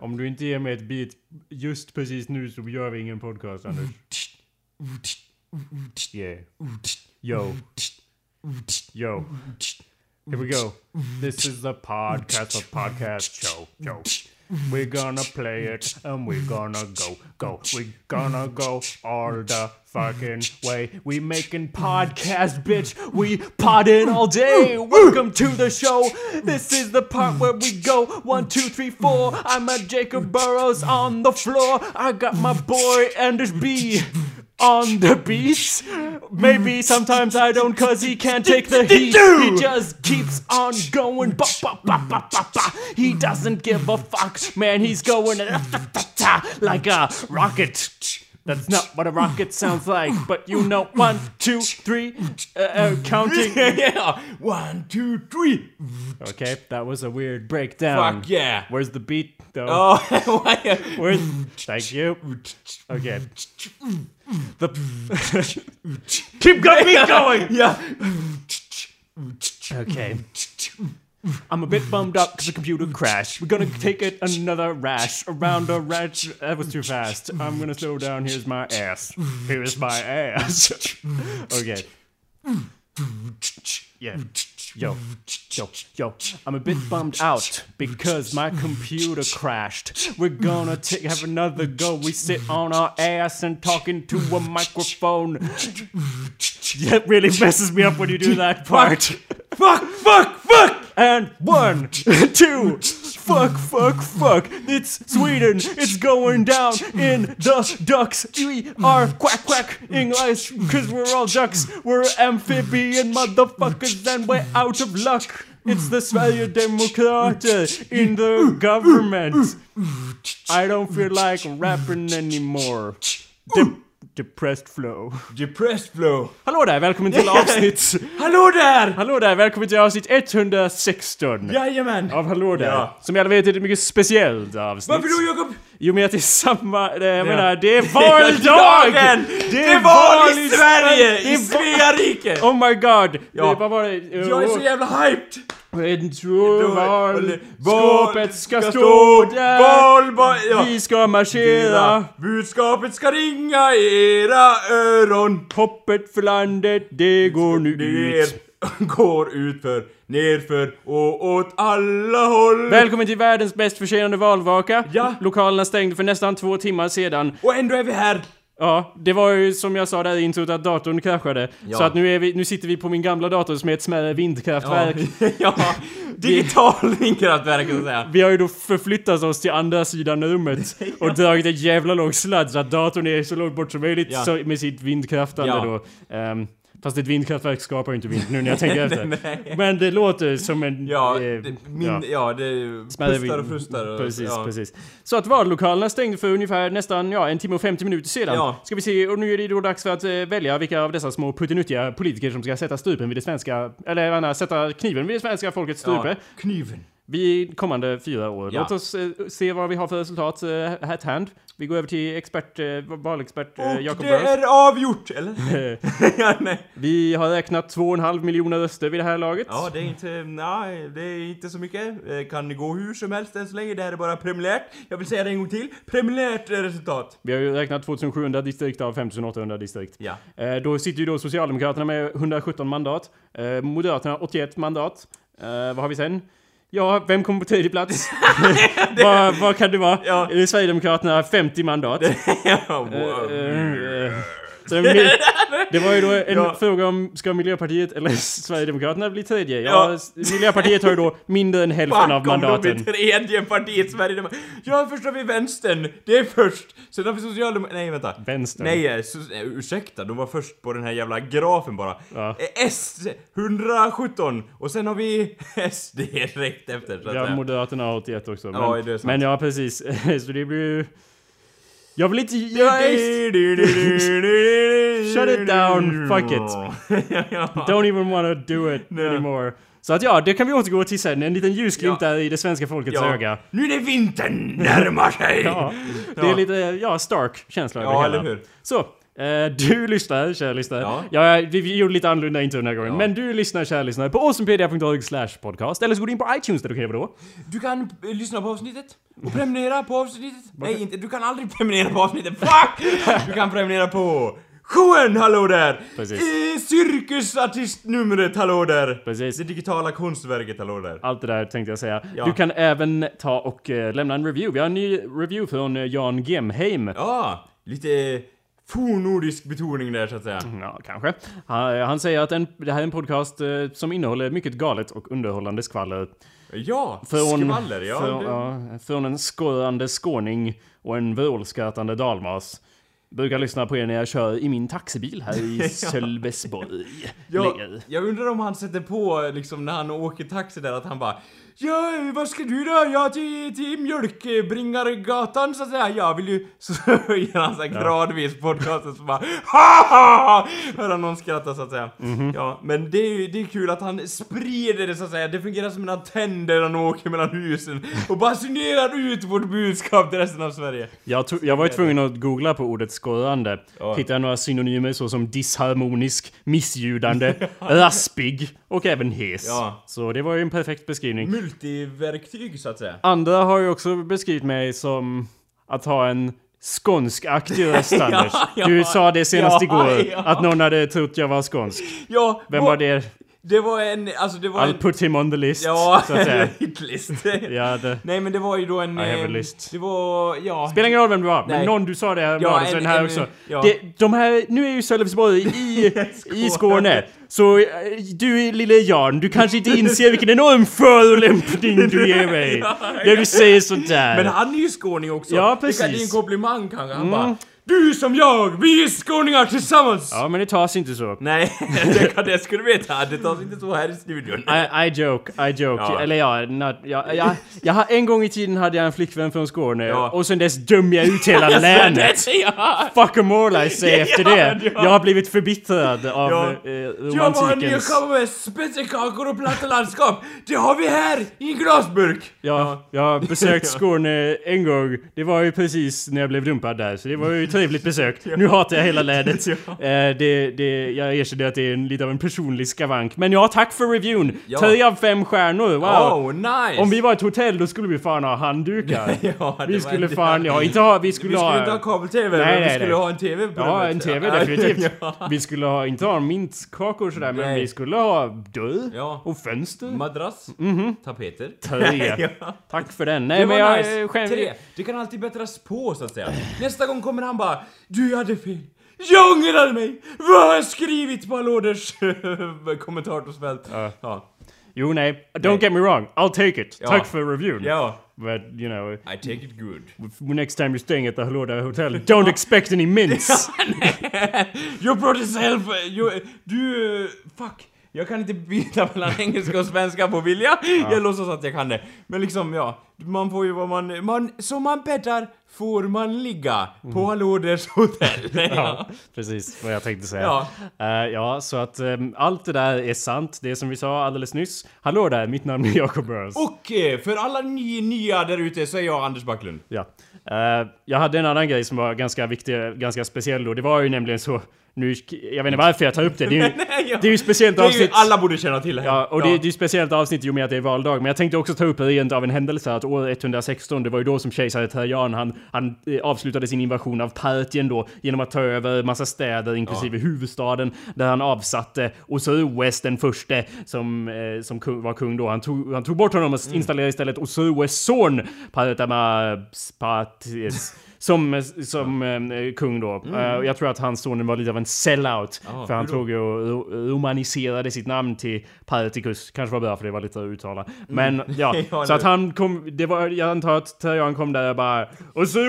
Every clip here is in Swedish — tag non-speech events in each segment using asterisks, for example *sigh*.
Om du inte ger mig ett beat just precis nu så gör vi ingen podcast Anders. Yeah. Yo. Yo. Here we go. This is the podcast of podcast show. Show. We're gonna play it and we're gonna go, go. We're gonna go all the fucking way. We making podcast, bitch. We podding all day. Welcome to the show. This is the part where we go one, two, three, four. I'm at Jacob Burrows on the floor. I got my boy Anders B on the beat. Maybe sometimes I don't cause he can't take the heat. He just keeps on going. Ba, ba, ba, ba, ba, ba. He doesn't give a fuck. Man, he's going like a rocket. That's not what a rocket sounds like, but you know, one, two, three, uh, uh, counting. *laughs* yeah, one, two, three. Okay, that was a weird breakdown. Fuck yeah. Where's the beat though? Oh, *laughs* Where's? Thank you. Okay. The keep going, *laughs* keep going. yeah. *laughs* Okay. I'm a bit bummed up because the computer crashed. We're gonna take it another rash around a rash. That was too fast. I'm gonna slow down. Here's my ass. Here's my ass. *laughs* okay. Yeah. Yo, yo, yo. I'm a bit bummed out because my computer crashed. We're gonna take have another go. We sit on our ass and talking to a microphone. That really messes me up when you do that part. Fuck, fuck, fuck! And one, two, fuck, fuck, fuck. It's Sweden. It's going down in the ducks. We are quack, quack English because we're all ducks. We're amphibian motherfuckers and we're out of luck. It's the Sverigedemokrater in the government. I don't feel like rapping anymore. Depressed flow. Depressed flow. Hallå där, välkommen till *laughs* avsnitt... Hallå där! Hallå där, välkommen till avsnitt 116. Jajamän! Av Hallå där. Ja. Som alla vet är det ett mycket speciellt avsnitt. Varför då Jakob? Jo men att det är samma, det, jag Ja. menar det är *laughs* valdag! Dagen! Det är val i Sverige! I Svea rike! Oh my god! Ja. Det, vad var det? Jag är så jävla hyped! En tror val, Val skåpet ska ska stå där. Val, ba- ja. Vi ska marschera. Budskapet ska ringa i era öron. Hoppet för landet, det går nu ut. går utför, nerför och åt alla håll. Välkommen till världens bäst försenade valvaka. Ja. Lokalerna stängde för nästan två timmar sedan. Och ändå är vi här. Ja, det var ju som jag sa där i introt att datorn kraschade. Ja. Så att nu, är vi, nu sitter vi på min gamla dator som är ett smärre vindkraftverk. ja, *laughs* digital vindkraftverk så att säga. Vi har ju då förflyttat oss till andra sidan rummet *laughs* och dragit en jävla lång sladd så att datorn är så långt bort som möjligt Ja. så, med sitt vindkraftande Ja. då. Ehm, fast ett vindkraftverk skapar ju inte vind nu när jag *laughs* tänker efter. Men det låter som en... Ja, eh, det, min, ja. ja. det pustar och frustar och, Precis, ja. precis. Så att vallokalerna stängde för ungefär nästan, ja, en timme och 50 minuter sedan. Ja. Ska vi se, och nu är det då dags för att eh, välja vilka av dessa små puttinuttiga politiker som ska sätta strupen vid det svenska, eller jag menar, sätta kniven vid det svenska folkets strupe. Ja, kniven. Vi kommande fyra år. Ja. Låt oss eh, se vad vi har för resultat uh, at hand. Vi går över till expert, uh, valexpert uh, Och Jacob det Burrows. är avgjort, eller? *laughs* ja, nej. Vi har räknat 2,5 miljoner röster vid det här laget. Ja, det är inte, nej, det är inte så mycket. Eh, Kan gå hur som helst än så länge. Det här är bara preliminärt. Jag vill säga det en gång till. Preliminärt eh, resultat. Vi har ju räknat 2700 distrikt av 5800 distrikt. Ja. Eh, då sitter ju då Socialdemokraterna med 117 mandat. Eh, Moderaterna 81 mandat. Eh, vad har vi sen? Ja, vem kommer på tredje plats? *laughs* *laughs* vad, vad kan det vara? Ja. Sverigedemokraterna 50 mandat. *laughs* ja, wow. eh. Så mi- *laughs* det var ju då en Ja. fråga om ska Miljöpartiet eller *laughs* Sverigedemokraterna bli tredje? Ja, Ja. Miljöpartiet har ju då mindre än hälften av Fuck om de mandaten. blir tredje partiet Sverigedemokraterna. Ja, först har vi vänstern. Det är först. Sen har vi socialdemokraterna. Nej, vänta. Vänstern. Nej, eh, so- eh, ursäkta. De var först på den här jävla grafen bara. Ja. Eh, S 117. Och sen har vi *laughs* SD direkt efter, så att Ja. Moderaterna har 81 också. Men, Ja, det är sant. men ja, precis. Så det blir ju... Jag vill inte... Jag, *laughs* Shut it down, fuck it. *laughs* Don't even wanna do it anymore. Så att ja, det kan vi återgå till sen. En liten ljusglimt Ja. där i det svenska folkets Ja. öga. Nu när vintern närmar sig! *laughs* Ja, det är lite, ja, stark känsla över Ja, hela. eller hur? Så, du *laughs* lyssnar, kära lyssnare. Ja. Ja. vi, gjorde lite annorlunda intro den här gången. Ja. Men du lyssnar, kära lyssnare, på awesomepedia.org slash podcast. Eller så går du in på iTunes där du kan göra vadå? Du kan eh, lyssna på avsnittet och *laughs* prenumerera på avsnittet. Nej, inte. Du kan aldrig prenumerera på avsnittet. Fuck! Du kan prenumerera på showen, hallå där! Precis. I cirkusartistnumret, hallå där! Precis. Det digitala konstverket, hallå där. Allt det där tänkte jag säga. Ja. Du kan även ta och eh, lämna en review. Vi har en ny review från eh, Jan Gemheim. Ja, lite fornordisk betoning där så att säga. Ja, kanske. Han, han säger att en, det här är en podcast eh, som innehåller mycket galet och underhållande skvaller. Ja, Från, skvaller, ja. det- ja, från en skårande skåning och en vrålskrattande dalmas. Brukar lyssna på er när jag kör i min taxibil här i *laughs* Sölvesborg. Ja, jag undrar om han sätter på liksom när han åker taxi där att han bara Ja, vad ska du då? Ja, till, till Mjölkbringargatan så att säga. Ja, vill du... Så *laughs* gör han så här gradvis podcasten så bara ha, ha! Hör han någon skratta så att säga. Mhm. Ja, men det är ju det är kul att han sprider det så att säga. Det fungerar som en antenn där han åker mellan husen och basunerar ut vårt budskap till resten av Sverige. Jag, tog, jag var ju tvungen att googla på ordet skårande. *laughs* Ja. Hittade några synonymer såsom disharmonisk, missljudande, raspig och även hes. Ja. Så det var ju en perfekt beskrivning. Multiverktyg så att säga. Andra har ju också beskrivit mig som att ha en skånskaktig röst *laughs* Anders. ja, du sa det senast ja, igår, ja. att någon hade trott jag var skånsk. Ja, Vem var det? Det var en, alltså det var I'll en... put him on the list, Ja, så att säga. *laughs* hitlist. *laughs* Ja, det Nej men det var ju då en... I have a eh, list. Det var, ja... spelar ingen roll vem du var, men någon du sa det här Ja, det, så en- den här en- också. ja. Det, de här, nu är ju Sölvesborg i, i Skåne. Så eh, du lille Jan, du kanske inte inser vilken enorm förolämpning du ger mig. *laughs* När du säger sådär. Men han är ju skåning också. Ja, precis. Mm. det är en komplimang kanske. Han bara Du som jag, vi är skåningar tillsammans! Ja, men det tas inte så. Nej, *laughs* det, kan, det ska du veta. Det tas inte så här i studion. I, I joke, I joke. Ja. Eller ja, not, ja, ja, jag har, en gång i tiden hade jag en flickvän från Skåne Ja. och sen dess dömde jag ut hela *laughs* länet. ja. Fuck em all I say efter det. ja. Jag har blivit förbittrad av Ja. eh, Jag var romantikens... och med spetsekakor och platta landskap. Det har vi här i en glasburk. Ja, jag har besökt *laughs* Skåne en gång. Det var ju precis när jag blev dumpad där, så det var ju trevligt besök. Nu hatar jag hela länet. *laughs* Ja. Eh, det, det, jag erkänner att det är en, lite av en personlig skavank. Men ja, tack för reviewn! Ja. Tre av fem stjärnor, wow! Oh, nice! Om vi var ett hotell då skulle vi fan ha handdukar. *laughs* Ja, vi skulle fan, ja inte ha, vi skulle Vi skulle ha... inte ha kabel-tv, Nej, men vi skulle nej. ha en TV på Ja, en TV definitivt. *laughs* Vi skulle ha, inte ha mintkakor sådär, men vi skulle ha dörr Ja. och fönster. Madrass, tapeter. Tre. Tack för den. Nej Det men var jag nice. själv... Tre. Det kan alltid bättras på så att säga. Nästa gång kommer han bara Du hade fel. Jag ångrar mig! Vad har jag skrivit på Allåders *laughs* kommentatorsfält? Ja. Ja. Jo nej, don't Nej. get me wrong, I'll take it. Ja. Tack för reviewn. Ja. But you know, I take it good. next time you're staying at the Haloda Hotel, don't expect any mints. *laughs* you brought yourself... You, du... Fuck. Jag kan inte byta mellan *laughs* engelska och svenska på vilja. Jag låtsas att jag kan det. Men liksom, ja. Man får ju vad man... man som man bäddar får man ligga på Allåders hotell. *laughs* ja, ja. precis vad jag tänkte säga. Ja. Eh, ja, så att ehm, allt det där är sant. Det som vi sa alldeles nyss. Hallå där, mitt namn är Jacob Burrows. Och eh, för alla ni nya där ute så är jag Anders Backlund. Ja. Eh, jag hade en annan grej som var ganska viktig, ganska speciell då. Det var ju nämligen så... Nu, jag vet inte varför jag tar upp det. Det är ju, *laughs* Nej, ja. det är ju speciellt Det är ju, avsnitt. alla borde känna till det här. Ja, och Det, det är ju speciellt avsnitt i och med att det är valdag. Men jag tänkte också ta upp rent av en händelse att år 116, det var ju då som kejsare Trajan, han, han eh, avslutade sin invasion av Partien då genom att ta över massa städer, inklusive huvudstaden, där han avsatte Osroes den förste som, eh, som kung, var kung då. Han tog, han tog bort honom och installerade istället Osroes son, Partamapatis. Som, som eh, kung då. Eh, jag tror att hans son var lite av en sellout. Ja, för han tog och ro- romaniserade sitt namn till Particus. Kanske var bra för det var lite att uttala. Men ja, *laughs* Ja, så att han kom, det var, jag antar att Trajan kom där och bara Och så eh,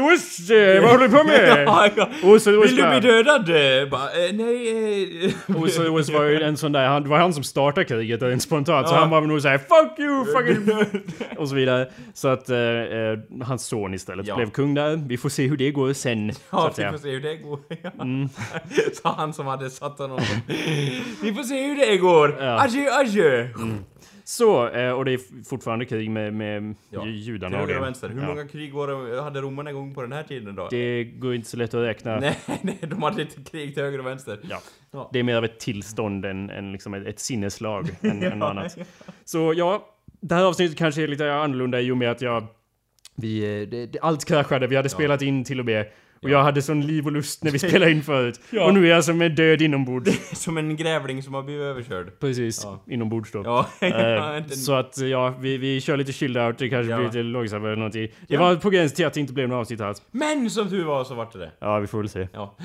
vad håller du på med? *laughs* Ja, ja. Och så Vill du bli dödad? Eh, Bara, eh, nej... Eh. *laughs* och så var ju en sån där, han, det var han som startade kriget rent spontant. Så Ja. han var nog såhär 'Fuck you fucking' och så vidare. Så att eh, eh, hans son istället Ja. blev kung där. Vi får se hur det går sen. Ja, vi får se hur det går. *laughs* Ja. Mm. *laughs* Sa han som hade satt honom. *laughs* vi får se hur det går. Ja. Adjö, adjö. Så, eh, och det är fortfarande krig med, med Ja. judarna och det. vänster. Hur Ja. många krig var det, hade romarna igång på den här tiden då? Det går inte så lätt att räkna. Nej, nej, de hade inte krig till höger och vänster. Ja. Ja. Det är mer av ett tillstånd än, än liksom ett, ett sinneslag än, än något Ja, annat. Så ja, det här avsnittet kanske är lite annorlunda i och med att jag... Vi, eh, det, allt kraschade, vi hade spelat in till och med. Och Ja. jag hade sån liv och lust när vi *laughs* spelade in förut. Och nu är jag som en död inombords. *laughs* Som en grävling som har blivit överkörd. Precis, Ja. inombords då. Ja, *laughs* Eh, inte- så att ja, vi, vi kör lite chilled out, det kanske blir lite långsammare eller någonting. Det var på gränsen till att det inte blev något avsnitt alls. Men som tur var så vart det det. Ja, vi får väl se. Ja.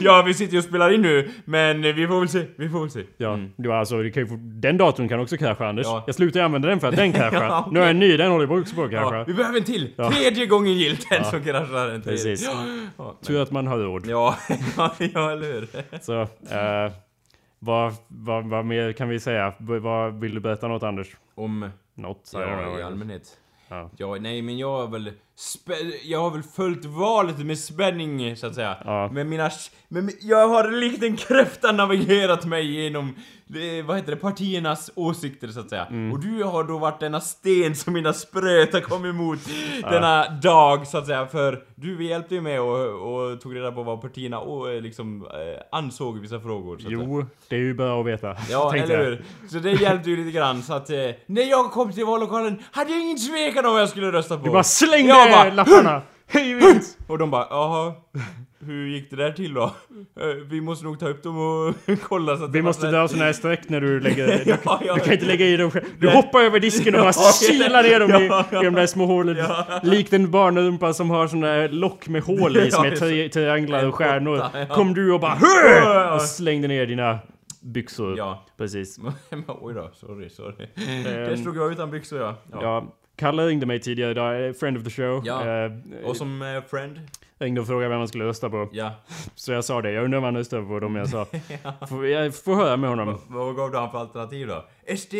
ja, vi sitter ju och spelar in nu, men vi får väl se, vi får väl se. Ja, Mm. det var alltså, det kan ju få, den datorn kan också krascha Anders. Ja. Jag slutar använda den för att den kraschar. Ja, okej. Nu har jag en ny, den håller också på att krascha. Ja, vi behöver en till! Tredje gången gillt, den som kraschar en tredje. Precis. Ja, Tur att man har råd. *laughs* ja, ja, eller hur? Så, eh, vad, vad, vad mer kan vi säga? Vad, vill du berätta något Anders? Om, Något? Ja, i allmänhet. Ja. Ja, nej men jag har väl... Jag har väl följt valet med spänning, så att säga. Ja. Med mina... Med, jag har likt en kräfta navigerat mig genom, det, vad heter det, partiernas åsikter, så att säga. Mm. Och du har då varit denna sten som mina spröta kom emot *laughs* denna dag, så att säga. För du hjälpte ju med och, och tog reda på vad partierna och, eh, liksom eh, ansåg i vissa frågor. Så att säga. Jo, det är ju bra att veta. Ja, eller hur? Så det hjälpte ju lite grann, så att... Eh, när jag kom till vallokalen hade jag ingen tvekan om vad jag skulle rösta på. Du bara slängde Jag bara, lapparna! Hej vinst! Och de bara, jaha, hur gick det där till då? Eh, Vi måste nog ta upp dem och *laughs* kolla så att Vi måste rätt." dra såna här streck när du lägger... Du, *laughs* Ja, ja. du kan inte lägga i dem själv. Du Nej. hoppar över disken och bara *laughs* Ja, kilar ner dem i, ja, ja. i de där små hålen. Likt en barnrumpa som har såna här lock med hål i som är tri trianglar och stjärnor. Kom du och bara ja. Och slängde ner dina byxor. Ja. Precis. Oj då, sorry, sorry. Ehm, Där stod jag utan byxor ja. ja. Ja. Kalle ringde mig tidigare idag, eh, friend of the show. Ja. Eh, Och som eh, friend? ringde och frågade vem han skulle rösta på. Ja. *laughs* Så jag sa det, jag undrar vad han röstar på dem jag sa. *laughs* Får, jag får höra med honom. Vad gav du han för alternativ då? SD,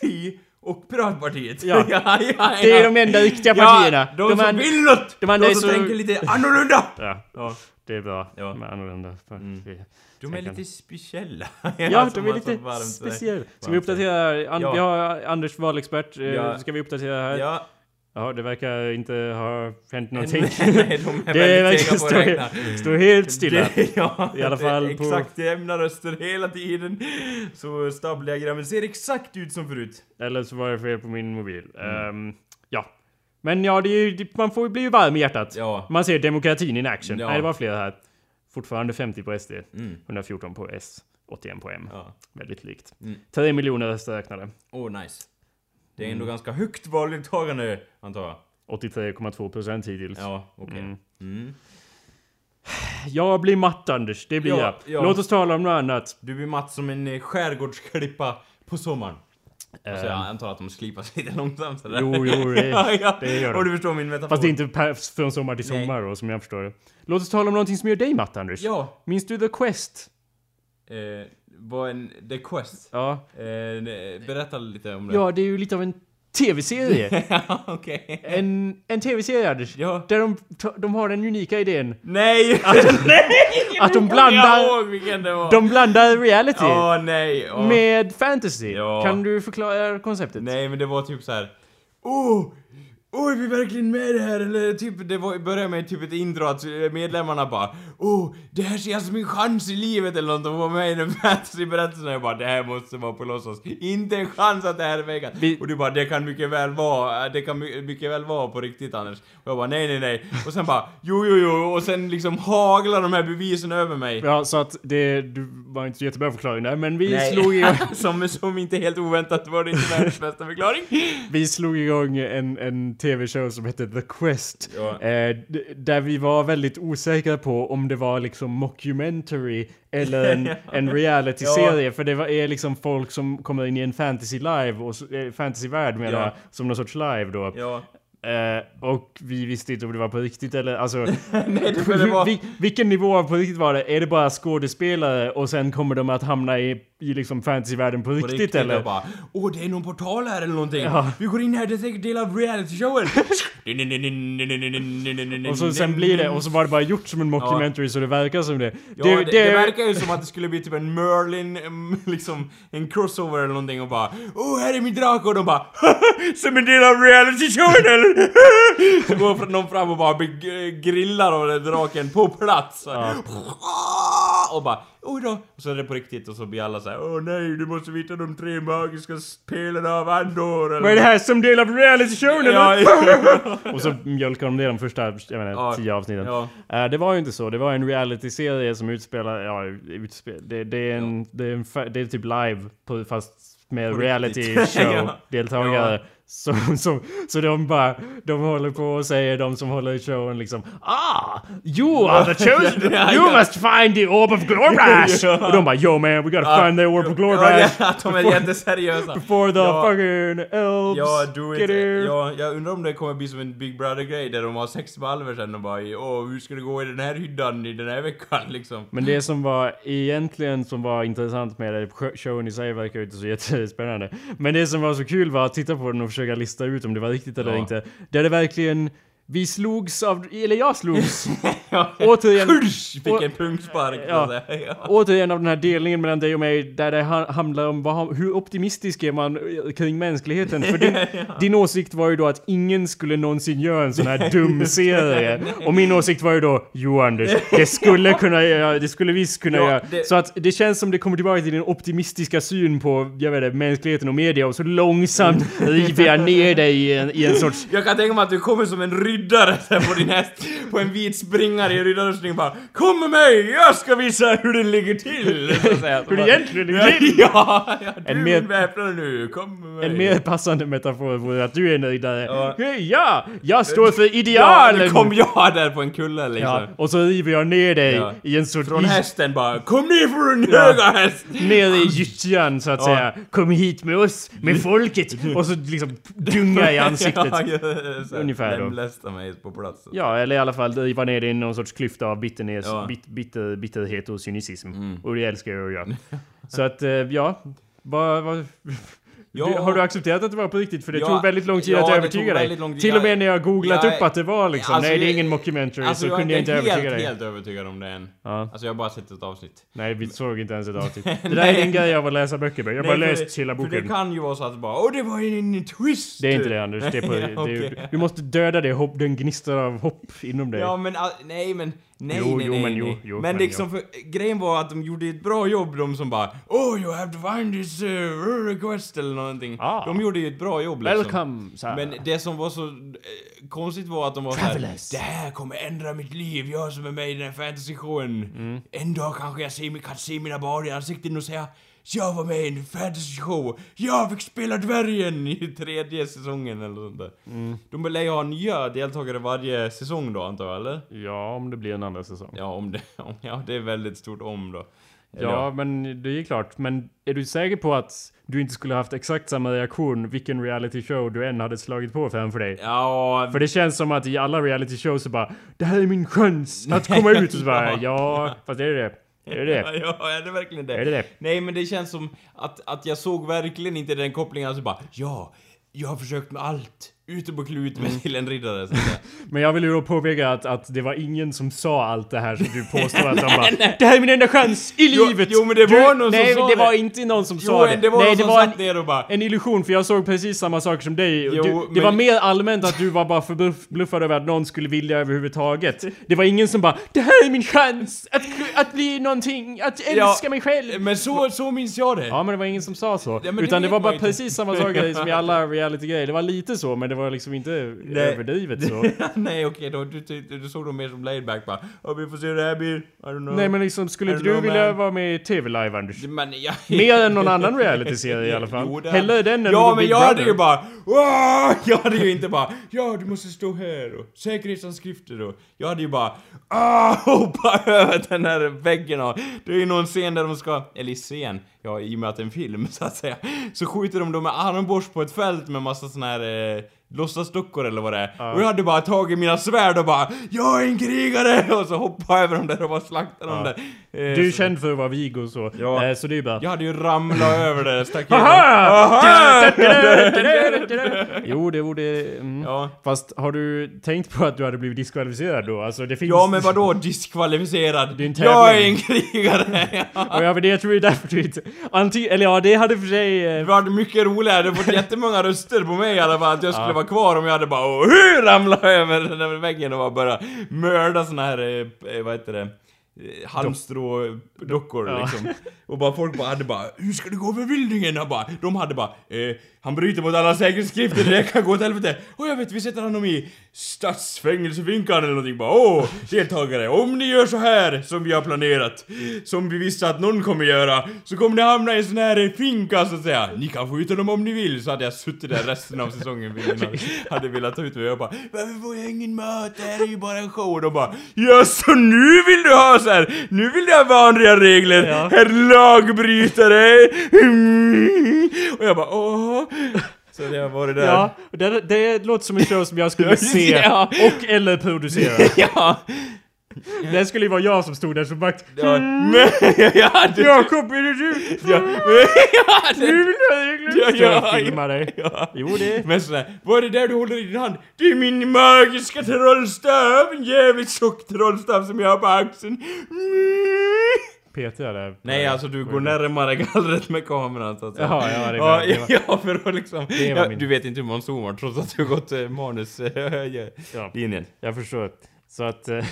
Fi och Piratpartiet? *laughs* Ja. ja, ja, ja. Det är de enda riktiga partierna. Ja, de, som an- vill något! de De, som så- tänker lite annorlunda! Ja, Ja. Det är bra. Ja. Med annorlunda. Mm. De är lite speciella. Ja, de är lite speciella. *laughs* Ska vi uppdatera? An- Ja. Vi har Anders valexpert. Eh, Ja. Ska vi uppdatera här? Ja. Ja. det verkar inte ha hänt någonting. *laughs* Nej, de är *laughs* det verkar stå, helt stilla. Det, ja, I alla det är fall på- Exakt jämna röster hela tiden. Så stabeldiagrammet ser exakt ut som förut. Eller så var det fel på min mobil. Mm. Ja. Men ja, det är ju, man får ju bli ju varm i hjärtat. Ja. Man ser demokratin in action. Ja. Nej, det var fler här. Fortfarande 50 på SD. Mm. 114 på S. 81 på M. Ja. Väldigt likt. Mm. 3 miljoner röster räknade. Oh, nice. Det är Mm. ändå ganska högt valdeltagande, antar jag. 83,2 procent hittills. Ja, okej. Mm. Mm. Jag blir matt Anders, det blir Ja, jag. ja. Låt oss tala om något annat. Du blir matt som en eh, skärgårdsklippa på sommaren. Alltså, jag antar att de slipas lite långsamt sådär. Jo, jo, det- *laughs* det gör de. Och du förstår min metafor. Fast det är inte från sommar till sommar då, som jag förstår det. Låt oss tala om någonting som gör dig matt Anders. Ja. Minns du The Quest? Eh, vad en... The Quest. Ja. Eh, berätta lite om det. Ja, det är ju lite av en tv-serie. *laughs* okej. en en tv-serie Anders. Ja. Där de, de har den unika idén Nej! *laughs* nej! att de Jag blandar, ihåg vilken det var! de blandar reality Ja, nej! ja. med fantasy. Ja. Kan du förklara konceptet? Nej, men det var typ så här. Oh! Oh, är vi verkligen med i det här? Eller typ, det var, började med typ ett intro att medlemmarna bara Oh, det här ser jag som en chans i livet eller något. De var med i den fantasyberättelsen och jag bara det här måste vara på låtsas. Inte en chans att det här är vegan. Vi- Och du bara det kan mycket väl vara, det kan my- mycket väl vara på riktigt Anders. Och jag bara nej nej nej. Och sen bara jo jo jo och sen liksom haglar de här bevisen över mig. Ja, så att det du var inte så jättebra förklaring där, men vi Nej. slog igång, *laughs* som, som inte helt oväntat var det inte världens bästa förklaring. vi slog igång en, en tv-show som hette The Quest. Ja. Eh, där vi var väldigt osäkra på om det var liksom mockumentary eller en, *laughs* en reality-serie. För det var, är liksom folk som kommer in i en fantasy live, och eh, fantasy-värld menar Ja. som någon sorts live då. Ja. Eh, och vi visste inte om det var på riktigt eller alltså... *laughs* Nej, det var... *laughs* Vil- vilken nivå av på riktigt var det? Är det bara skådespelare och sen kommer de att hamna i, i liksom fantasyvärlden på På riktigt, riktigt eller? bara Åh, det är någon portal här eller någonting. Ja. Vi går in här, det är säkert del av realityshowen. Och så sen blir det, och så var det bara gjort som en mockumentary så det verkar som det. Ja, det, det, verkar ju som att det skulle bli typ en Merlin, liksom en crossover eller någonting och bara Åh, här är min drake och de bara Som en del av reality-showen eller? Så går någon fram och bara grillar av draken på plats. Och bara Oj då! Och så är det på riktigt och så blir alla så här Åh nej, du måste veta de tre magiska spelen av Andor eller Vad är det här som del av reality-showen Ja. *laughs* Och så mjölkar de det de första, jag menar, Ja. tio avsnitten. Ja. Eh, det var ju inte så. Det var en reality-serie som utspelar, ja, utspel, det, det är en, det är en, det är typ live, på, fast med reality show-deltagare. *laughs* *laughs* Så, så, så de bara, de håller på och säger, de som håller i showen liksom Ah! You *laughs* are the chosen! You must find the orb of Glorbash! *laughs* Ja. Och de bara Yo man, we gotta find the orb of ja, att de är jätteseriösa. Before the Ja. fucking elves Ja, do get it. here! Ja, jag undrar om det kommer bli som en Big Brother-grej där de har sex valver sen och bara Åh, hur ska det gå i den här hyddan i den här veckan liksom? Men det som var egentligen som var intressant med det, sh- showen i sig verkar ju inte så jättespännande. Men det som var så kul var att titta på den och försöka lista ut om det var riktigt eller Ja. inte. Där det verkligen, vi slogs av, eller jag slogs, *laughs* Ja, återigen, Kurs! Fick en punkspark. Ja. Ja. återigen av den här delningen mellan dig och mig där det ha- handlar om vad, hur optimistisk är man eh, kring mänskligheten. För din, *laughs* din åsikt var ju då att ingen skulle någonsin göra en sån här dum serie. *laughs* Och min åsikt var ju då, jo Anders, det skulle kunna göra, det skulle visst kunna Ja, göra. det- Så att det känns som det kommer tillbaka till din optimistiska syn på, jag vet inte, mänskligheten och media och så långsamt river jag ner dig i en, i en sorts Jag kan tänka mig att du kommer som en ryddare där på din häst, på en vit springare i riddarrustning bara Kom med mig, jag ska visa hur det ligger till! *laughs* Så att säga. Hur det egentligen ligger till. Ja, ja, du En är mer- väpnare nu, kom med mig! En mer passande metafor vore att du är en riddare. Ja. Hej, ja! Jag står för Ja, idealen! nu kom jag där på en kulle liksom. Ja, och så river jag ner dig Ja. i en sorts... Från hästen bara Kom ner från Ja. höga häst! Ner i gyttjan så att Ja. säga. Kom hit med oss, med folket! Och så liksom dunga i ansiktet. *laughs* Ja, ja, Ungefär då. Lemlästa mig på plats. Ja, eller i alla fall driva ner dig i någon sorts klyfta av bitternes, Ja. bit, bitter, bitterhet och cynism. Och det älskar jag att göra. *laughs* Så att, eh, ja. Vad... vad Ja. Har du accepterat att det var på riktigt? För det Ja, tog väldigt lång tid ja, att det övertyga dig. lång. Till och med när jag googlat Jag- upp att det var liksom, Alltså, nej det är jag- ingen mockumentary, Alltså så jag är kunde jag inte helt, övertyga dig. helt övertygad om det än. Ja. Alltså jag har bara sett ett avsnitt. Nej, vi såg inte ens ett avsnitt. *laughs* Det där är en grej av att läsa böcker med. Jag har bara läst det- hela För det boken. kan ju vara så att det bara Åh det var en, en twist! Det är inte det Anders. Det är på, *laughs* det är, Okej. Du måste döda det hopp, den gnistar av hopp inom dig. Ja men all, nej men nej Jo, nej jo, nej, men nej. jo, men liksom för grejen var att de gjorde ett bra jobb de som bara Oh you have to find this uh, request eller någonting. Ah. De gjorde ju ett bra jobb liksom. Welcome! Här. Men det som var så eh, konstigt var att de var såhär. Det här kommer ändra mitt liv, jag som är med i den här fantasy-showen. Mm. En dag kanske jag ser, kan se mina barn i ansikten och säga jag var med i en fantasy-show, jag fick spela dvärgen i tredje säsongen eller sånt där. Mm. De lär ju ha nya deltagare varje säsong då antar jag, eller? Ja, om det blir en andra säsong. Ja, om det, *laughs* om, ja, det är väldigt stort om då. Eller Ja, men det är klart. Men är du säker på att du inte skulle haft exakt samma reaktion vilken reality show du än hade slagit på framför dig? Ja, För det känns som att i alla reality shows så bara Det här är min chans att komma ut och så bara *laughs* Ja, fast är det det? Är det det? *laughs* Ja, är det verkligen det? Är det det? Nej, men det känns som att, att jag såg verkligen inte den kopplingen, alltså bara ja, jag har försökt med allt, utom att klä ut Mm. mig till en riddare. Så. *laughs* Men jag vill ju då påpeka att, att det var ingen som sa allt det här som du påstår att de bara Det här är min enda chans i Jo, livet! jo, men det du, var någon som nej, sa det det. var inte någon som Jo, sa det. det var nej, någon det som var en, satt ner och bara en illusion för jag såg precis samma saker som dig. Jo, du, det men- var mer allmänt att du var bara förbluffad över att någon skulle vilja överhuvudtaget. Det var ingen som bara Det här är min chans att, att bli någonting, att älska mig själv! Men så, så minns jag det. Ja men det var ingen som sa så. Ja, det Utan det vet var bara inte. precis samma saker som i alla *laughs* reality-grejer. Det var lite så men det var liksom inte överdrivet så. *laughs* Nej okej, då, du, du, du såg dem mer som laidback bara Ja, vi får se hur det här blir, I don't know. Nej men liksom skulle inte du vilja man. vara med i TV-live Anders? Men jag... *laughs* Mer än någon annan reality-serie i *laughs* alla fall. Jo, det Hellre den än Ja, Big men jag hade ju bara "Åh!" Jag hade ju inte bara Ja, du måste stå här och säkerhetsanskrifter och Jag hade ju bara ah, hoppa över den här väggen och Det är ju någon scen där de ska, eller scen ja, i och med att det är en film *laughs* så att säga, så skjuter de då med armborst på ett fält med massa såna här eh, låtsasdockor eller vad det är. Och jag hade bara tagit mina svärd och bara Jag är en krigare! *laughs* Och så hoppade jag över dem där och bara slaktade dem Ja. där. Eh, Du är så- känd för att vara vig och så. Ja. Eh, så det är ju bra. Jag hade ju ramlat över det staketet. Aha! *laughs* Jo, det borde... Mm. Ja. Fast har du tänkt på att du hade blivit diskvalificerad då? Alltså det finns... Ja men vadå diskvalificerad? Det är en jag är en krigare! Och ja, men det jag tror det är därför du inte... Anty... Eller ja, det hade för sig... Det Eh... var mycket roligare, du fått *laughs* jättemånga röster på mig i alla fall, att jag skulle vara kvar om jag hade bara oh, hur ramlat över den där väggen och bara börja mörda såna här, eh, vad heter det, eh, halmstrådockor Ja. liksom. Och bara folk bara hade bara hur ska det gå för vildingen? Han bara, de hade bara eh, han bryter mot alla säkerhetskrifter, det kan gå åt helvete. Och jag vet, vi sätter honom i stadsfängelsefinkan eller någonting bara åh, deltagare, om ni gör så här som vi har planerat, som vi visste att någon kommer göra, så kommer ni hamna i en sån här finka så att säga. Ni kan få ut honom om ni vill, så hade jag suttit där resten av säsongen ingen *laughs* hade velat ta ut mig. Jag bara, varför får jag ingen mat? Det här är ju bara en show. Och de bara, ja så nu vill du ha så här, nu vill du ha vanliga regler, Ja. herr lagbrytare! Mm. *laughs* Och jag bara, åh. Så det har varit där. Ja, det, det låter som en show som jag skulle *laughs* se Ja. och eller producera. *laughs* ja. Det skulle ju vara jag som stod där som vakt. Ja, men, *laughs* ja, du, Jakob, är det du? ja, men, ja, det, regler! Ja, jag ja, filma dig? ja. Jo, det... Men sådär, vad är det där du håller i din hand? Det är min magiska trollstav! En jävligt tjock trollstav som jag har på axeln. Mm. Peter där. Nej, alltså du går närmare gallret med kameran så att säga. Jaha, ja, det ja, var- det var- ja, för att liksom... Ja, min- du vet inte hur man zoomar trots att du har gått eh, manuslinjen. *laughs* Ja. linjen. Jag förstår. Så att... eh, *laughs*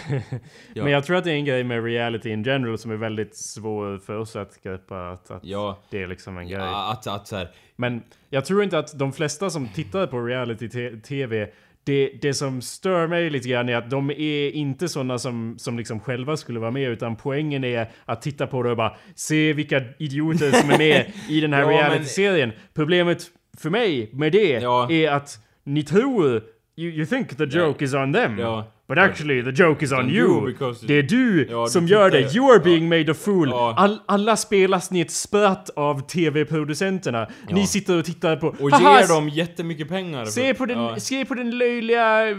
Ja. Men jag tror att det är en grej med reality in general som är väldigt svår för oss att greppa. Att, att Ja, det är liksom en grej. ja att, att så här, Men jag tror inte att de flesta som tittar på reality-tv det, det som stör mig lite grann är att de är inte sådana som, som liksom själva skulle vara med utan poängen är att titta på det och bara se vilka idioter som är med i den här *laughs* Ja, reality-serien. Problemet för mig med det Ja. är att ni tror you, you think the joke is on them. Ja. But actually the joke is on you. you, det är du Ja, du som gör det. You are being made a fool. Ja. All, alla spelas ni ett spöt av tv-producenterna. Ni sitter och tittar på... och Haha, ger dem jättemycket pengar. Se på den, se på den löjliga eh,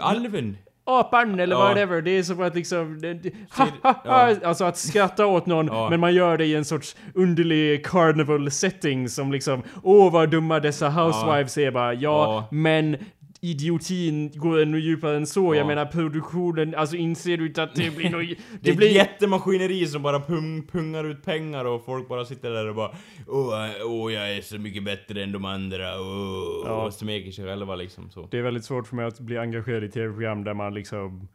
Alven. apan eller Ja. whatever. Det är som att liksom... Ha, ha, ha, Alltså att skratta åt någon men man gör det i en sorts underlig carnival setting som liksom Åh vad dumma dessa housewives är bara. Ja. men idiotin går ännu djupare än så. Jag Ja. menar produktionen, alltså inser du inte att det blir något... *laughs* Det, Det blir... ett jättemaskineri som bara pung, pungar ut pengar och folk bara sitter där och bara Åh, åh jag är så mycket bättre än de andra, åh, Ja. och smeker sig själva liksom så. Det är väldigt svårt för mig att bli engagerad i tv-program där man liksom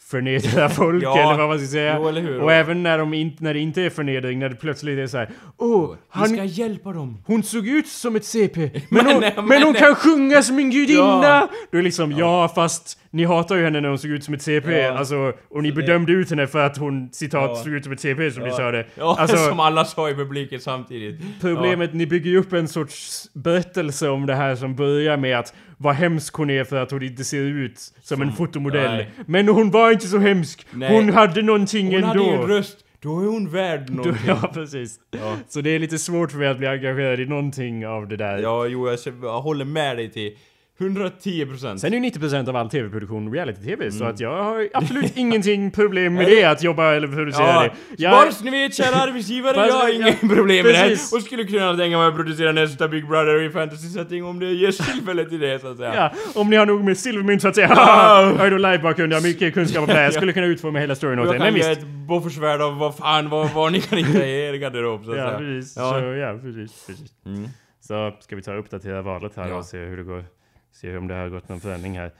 förnedrar *laughs* folk Ja, eller vad man ska säga. jo, eller hur? Och även när, de inte, när det inte är förnedring, när det plötsligt är så här. Åh, Vi han, ska hjälpa dem! hon såg ut som ett CP, *laughs* men, hon, nej, men, men hon kan sjunga som en gudinna! Ja. Då är liksom, ja. fast ni hatar ju henne när hon såg ut som ett CP, Ja. alltså, och ni bedömde ut henne för att hon citat Ja. såg ut som ett CP som ni sa det. Ja, *laughs* Alltså, som alla sa i publiken samtidigt. Problemet, ni bygger ju upp en sorts berättelse om det här som börjar med att vad hemsk hon är för att hon inte ser ut som, en fotomodell. nej. Men hon var inte så hemsk. Nej. Hon hade någonting Hon ändå. hade ju en röst, då är hon värd någonting. *laughs* ja, precis. Ja. Så det är lite svårt för mig att bli engagerad i någonting av det där. Ja, jo, jag, jag håller med dig till 110 procent. Sen är ju 90% av all tv-produktion reality-tv, så Mm. att jag har absolut *laughs* ingenting problem med det, att jobba eller producera Ja, det. så Jag, bara så ni vet kära arbetsgivare, jag har inget problem med det. Och skulle kunna tänka mig att producera nästa Big Brother i fantasy-setting om det ges tillfälle till det så att säga. ja, om ni har nog med silvermynt så att säga. Ja. *laughs* jag har då live-bakgrund, jag har mycket kunskap om det här. Jag *laughs* skulle kunna utforma hela storyn åt jag er. kan Men ge visst. ett boffersvärd av vad fan, vad, vad ni kan hitta i er garderob så att Ja, säga. precis. Ja. Så, ja, precis, precis. Mm. Så ska vi ta och uppdatera valet här Ja. och se hur det går. Se om det har gått någon förändring här.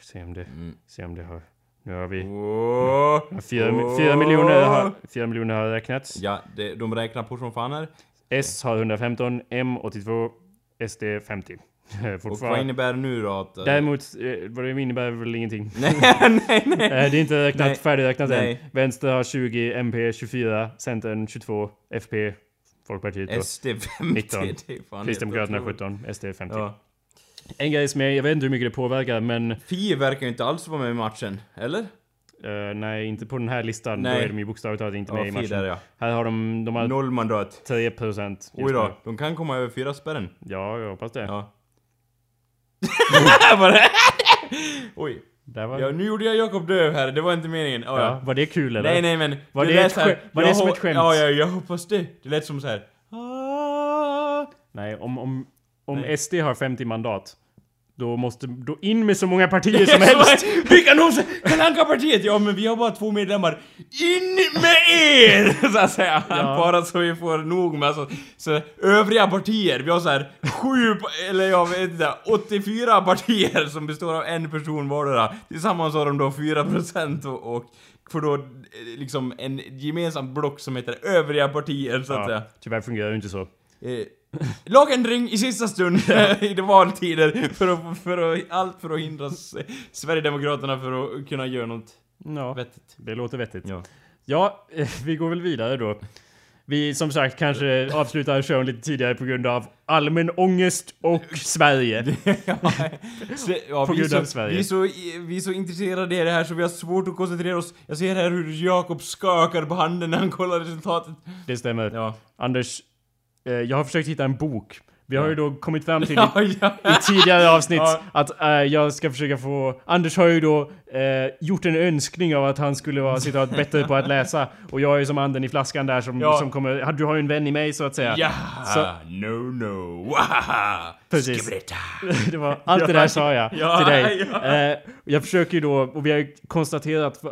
Se om det, Mm. se om det har... Nu har vi... Åh, Fyra, åh. fyra, miljoner har, fyra miljoner har räknats. Ja, det, de räknar på som fan här. S har 115, M 82, SD 50. Och vad innebär det nu då att... eh, Däremot, eh, vad det innebär väl ingenting. *laughs* nej, nej, nej. *laughs* Eh, Det är inte räknat, Nej. färdigräknat än. Nej. Vänster har 20, MP 24, Centern 22, FP, Folkpartiet SD 50, 19. det är fan Kristdemokraterna helt otroligt. 17, SD 50. Ja. En grej som jag, jag vet inte hur mycket det påverkar, men Fi verkar ju inte alls vara med i matchen, eller? Eh, nej, inte på den här listan. Nej. Då är de ju bokstavligt talat inte Ja, med i matchen. där ja. Här har de, de har Noll mandat. 10 procent. Oj då, de kan komma över fyra spärren. Ja, jag hoppas det. Ja. *laughs* Det? Oj. Var, Ja, nu gjorde jag Jakob döv här, det var inte meningen. Oh, ja. ja. Var det kul eller? Nej nej men... Var det lät ett här- var det som ett skämt? Ja, ja, jag hoppas det. Det lät som så här. Ah. Nej, om, om, om Nej. SD har 50 mandat. Då måste, då in med så många partier som *laughs* helst! *laughs* Vilka någonsin... Kalle Anka-partiet! Ja men vi har bara två medlemmar. In med er! *laughs* Så att säga. Ja. Bara så vi får nog med alltså, så övriga partier. Vi har så här sju, eller jag vet inte, 84 partier som består av en person vardera. Tillsammans har de då 4% och, och får då eh, liksom en gemensam block som heter övriga partier så att Ja, säga. tyvärr fungerar det inte så. Eh, lagändring i sista stund *laughs* i de valtider för att, för att, allt för att hindra Sverigedemokraterna för att kunna göra något Ja, vettigt. det låter vettigt. Ja. Ja, *laughs* vi går väl vidare då. Vi som sagt kanske avslutar showen lite tidigare på grund av allmän ångest och Sverige. *laughs* Ja, På grund så, av Sverige. vi, är så, vi är så intresserade i det här så vi har svårt att koncentrera oss. Jag ser här hur Jakob skakar på handen när han kollar resultatet. Det stämmer. Ja. Anders, jag har försökt hitta en bok. Vi har ju då kommit fram till *laughs* Ja, ja. i tidigare avsnitt Ja. att eh, jag ska försöka få... Anders har ju då eh, gjort en önskning av att han skulle vara citat bättre på att läsa. Och jag är ju som anden i flaskan där som, som kommer... Du har ju en vän i mig så att säga. Ja, Så- no no, wahaha, Precis. *laughs* Det var, allt det där sa jag Ja, till dig. Eh, jag försöker ju då, och vi har ju konstaterat eh,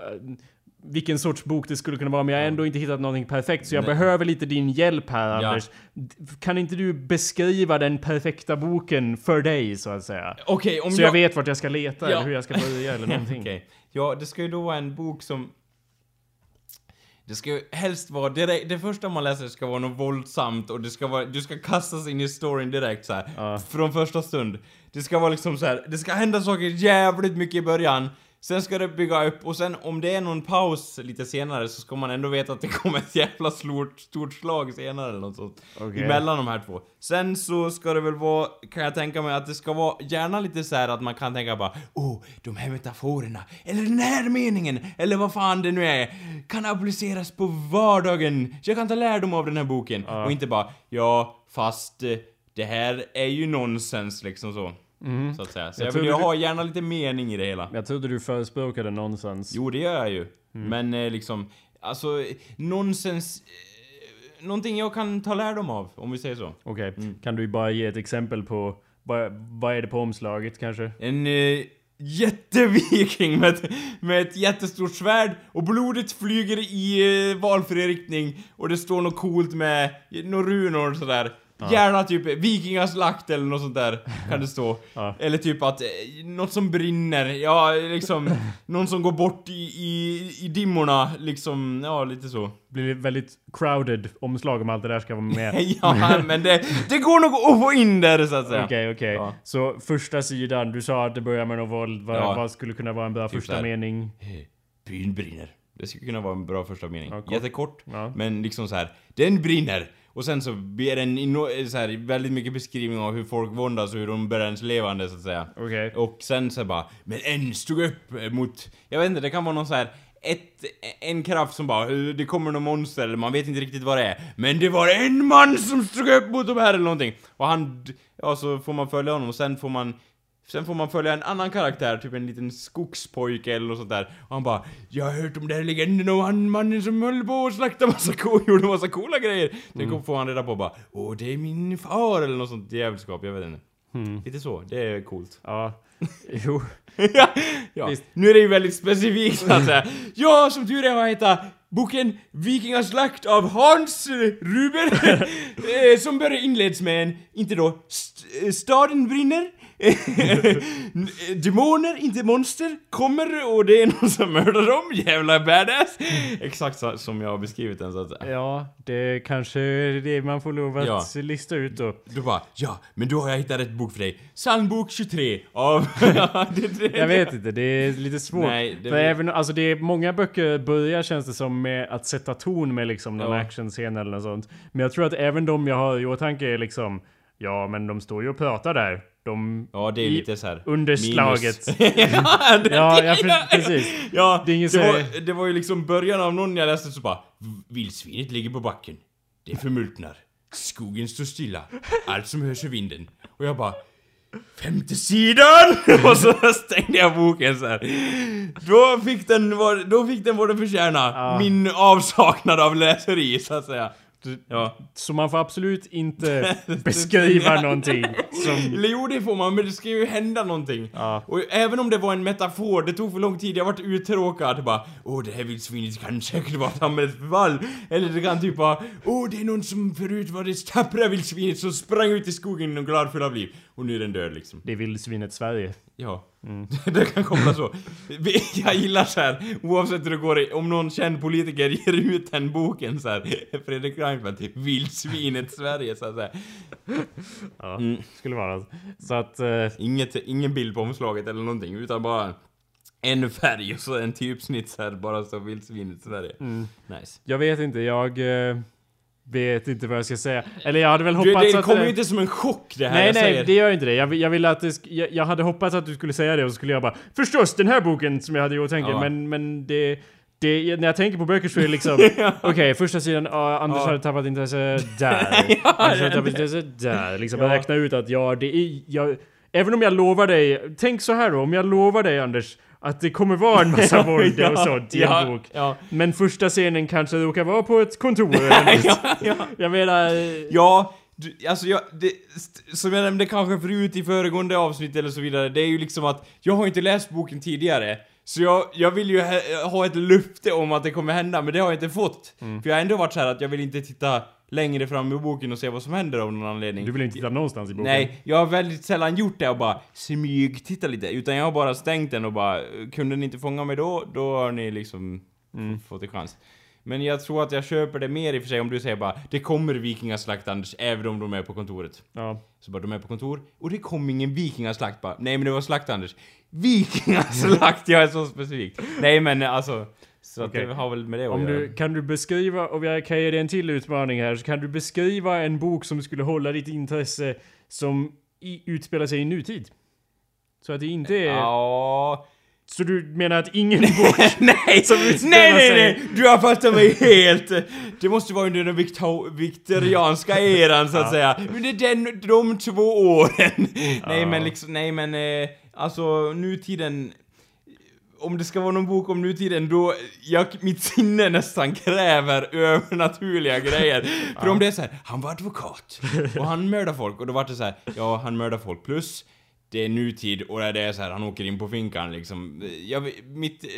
vilken sorts bok det skulle kunna vara, men jag har ändå inte hittat någonting perfekt. Så jag Nej. behöver lite din hjälp här Ja. Anders. Kan inte du beskriva den perfekta boken för dig så att säga? Okej, om Så jag vet vart jag ska leta Ja. eller hur jag ska börja eller *laughs* någonting. Okej. Ja, det ska ju då vara en bok som... Det ska ju helst vara direkt, det första man läser ska vara något våldsamt och det ska vara, du ska kastas in i storyn direkt så här. Ja. Från första stund. Det ska vara liksom så här. det ska hända saker jävligt mycket i början. Sen ska det bygga upp och sen om det är någon paus lite senare så ska man ändå veta att det kommer ett jävla stort, stort slag senare eller något sånt. Okej. Emellan de här två. Sen så ska det väl vara, kan jag tänka mig att det ska vara gärna lite så här att man kan tänka bara Oh, de här metaforerna, eller den här meningen, eller vad fan det nu är, kan appliceras på vardagen. Jag kan ta lärdom av den här boken. Ja. Och inte bara, ja, fast eh, det här är ju nonsens liksom så. Så att säga. Så Jag jag, vill ju du- ha gärna lite mening i det hela. Jag trodde du förespråkade nonsens. Jo, det gör jag ju. Men eh, liksom, alltså, nonsens... Eh, någonting jag kan ta lärdom av, om vi säger så. Okej, Mm. kan du bara ge ett exempel på vad, vad är det på omslaget kanske? En eh, jätteviking med ett, med ett jättestort svärd och blodet flyger i eh, valfri riktning och det står något coolt med några runor och sådär. Gärna typ vikingaslakt eller något sånt där kan det stå. *laughs* Ja. Eller typ att, eh, något som brinner, ja liksom, någon som går bort i, i, i dimmorna, liksom, ja lite så. Blir väldigt crowded omslag om allt det där ska vara med? *laughs* ja, men det, det går nog att få in där så att säga. Okej, okej. Ja. Så första sidan, du sa att det börjar med något våld. Vad, Ja. vad skulle kunna vara en bra Typ första här. mening? Eh, Byn brinner. Det skulle kunna vara en bra första mening. Ja, kort. Jättekort, Ja. men liksom så här. Den brinner! Och sen så blir den inno- så här, väldigt mycket beskrivning av hur folk våndas och hur de bränns levande så att säga. Okej. Och sen så bara, men en stod upp mot, jag vet inte, det kan vara någon så här ett, en kraft som bara, "Eh, det kommer någon monster eller man vet inte riktigt vad det är. Men det var en man som stod upp mot de här eller någonting. Och han, ja så får man följa honom och sen får man Sen får man följa en annan karaktär, typ en liten skogspojke eller något sånt där. Och han bara Jag har hört om den här legenden och han mannen som höll på att slakta massa kor, *laughs* gjorde massa coola grejer. Sen mm. får han reda på bara Åh, det är min far eller något sånt jävelskap, jag vet inte. Lite så, det är coolt. Ja. *laughs* Jo. *laughs* ja, ja. Visst. Nu är det ju väldigt specifikt så att säga. Ja, som tur är, vad heter boken Vikingaslakt av Hans Ruber. eh, som börjar inleds med en, inte då, st- eh, staden brinner. Demoner, inte monster, kommer och det är någon som mördar dem. Jävla badass. Exakt så, som jag har beskrivit den så att säga. Ja, det kanske är det man får lov att Ja. lista ut då. Du bara, ja, men då har jag hittat rätt bok för dig. Psalmbok 23 av... *laughs* Ja, det- det- Jag vet inte, det är lite svårt. Nej, det För blir- även, alltså det är många böcker börjar känns det som med att sätta ton med liksom någon Ja. actionscen eller något sånt. Men jag tror att även de jag har i åtanke är liksom Ja men de står ju och pratar där. De Ja, det är lite så här. underslaget. *laughs* ja, det, Ja, ja, precis. Ja, Det är det, var, det var ju liksom början av någon jag läste så bara Vildsvinet ligger på backen. Det förmultnar. Skogen står stilla. Allt som hörs är vinden. Och jag bara Femte sidan! *laughs* Och så stängde jag boken så här. Då fick den då fick den vad den förtjänar. Ja. Min avsaknad av läseri så att säga. Ja. Så man får absolut inte *laughs* beskriva någonting som... Eller jo, det får man, men det ska ju hända någonting. Ja. Och även om det var en metafor, det tog för lång tid, jag vart uttråkad. Bara, åh, det här vildsvinet kan säkert vara samhällets förfall. Eller det kan typ vara, åh, det är någon som förut var det tappra vildsvinet som sprang ut i skogen och glad full av liv. Och nu är den död liksom. Det är vildsvinet Sverige. Ja. *laughs* det kan komma så. Jag gillar så här, oavsett hur det går, i- om någon känd politiker *laughs* ger ut den boken så här, Fredrik Reinfeldt, vildsvinet Sverige så säga. Ja, Mm. skulle vara. Så att... Eh, Inget, ingen bild på omslaget eller någonting, utan bara en färg och så en typsnitt så här, bara så vildsvinet Sverige. mm. Nice. jag vet inte, jag... Eh, vet inte vad jag ska säga. Eller jag hade väl hoppats det att... kommer eh, ju inte som en chock det här Nej, jag nej, säger. det gör inte det. Jag, jag ville att det jag, jag hade hoppats att du skulle säga det och så skulle jag bara Förstås den här boken som jag hade i åtanke, Ja. men, men det... Det, när jag tänker på böcker så är det liksom, *laughs* okej första sidan, ja, Anders Ja. hade tappat intresse där. *laughs* Anders hade tappat intresse där. Liksom Ja. räkna ut att ja, det är, jag, även om jag lovar dig, tänk så här då, om jag lovar dig Anders, att det kommer vara en massa *laughs* våld och sånt i en bok. Ja, Men första scenen kanske råkar vara på ett kontor eller *laughs* något. ja, ja. Jag menar... Ja, du, alltså jag, det, som jag nämnde kanske förut i föregående avsnitt eller så vidare, det är ju liksom att jag har inte läst boken tidigare. Så jag, jag vill ju ha, ha ett löfte om att det kommer hända, men det har jag inte fått. Mm. För jag har ändå varit så här att jag vill inte titta längre fram i boken och se vad som händer av någon anledning. Du vill inte titta någonstans i boken? Nej, jag har väldigt sällan gjort det och bara smyg titta lite, utan jag har bara stängt den och bara kunde ni inte fånga mig då, då har ni liksom Mm. fått en chans. Men jag tror att jag köper det mer i och för sig om du säger bara det kommer vikingaslakt Anders, även om de är på kontoret. Ja. Så bara de är på kontor och det kom ingen vikingaslakt bara. Nej men det var slakt Anders. Vikingaslakt, *laughs* jag är så specifik. Nej men alltså, så Okej. det har väl med det att Om göra. du, kan du beskriva, och jag kan ge dig en till utmaning här, så kan du beskriva en bok som skulle hålla ditt intresse som i, utspelar sig i nutid? Så att det inte är... Ja... Så du menar att ingen bok... *laughs* nej, Som utspelar nej, nej, nej! Du har fattat mig helt! Det måste vara under den vikto- viktorianska eran så att säga. Men det är den, de två åren. nej Ja. men liksom, nej men eh, alltså nutiden om det ska vara någon bok om nutiden då, jag, mitt sinne nästan kräver övernaturliga grejer. *laughs* För om det är så här, han var advokat och han mördar folk och då var det så här, ja han mördar folk plus det är nutid och det är så här, han åker in på finkan liksom. Jag, mitt, eh,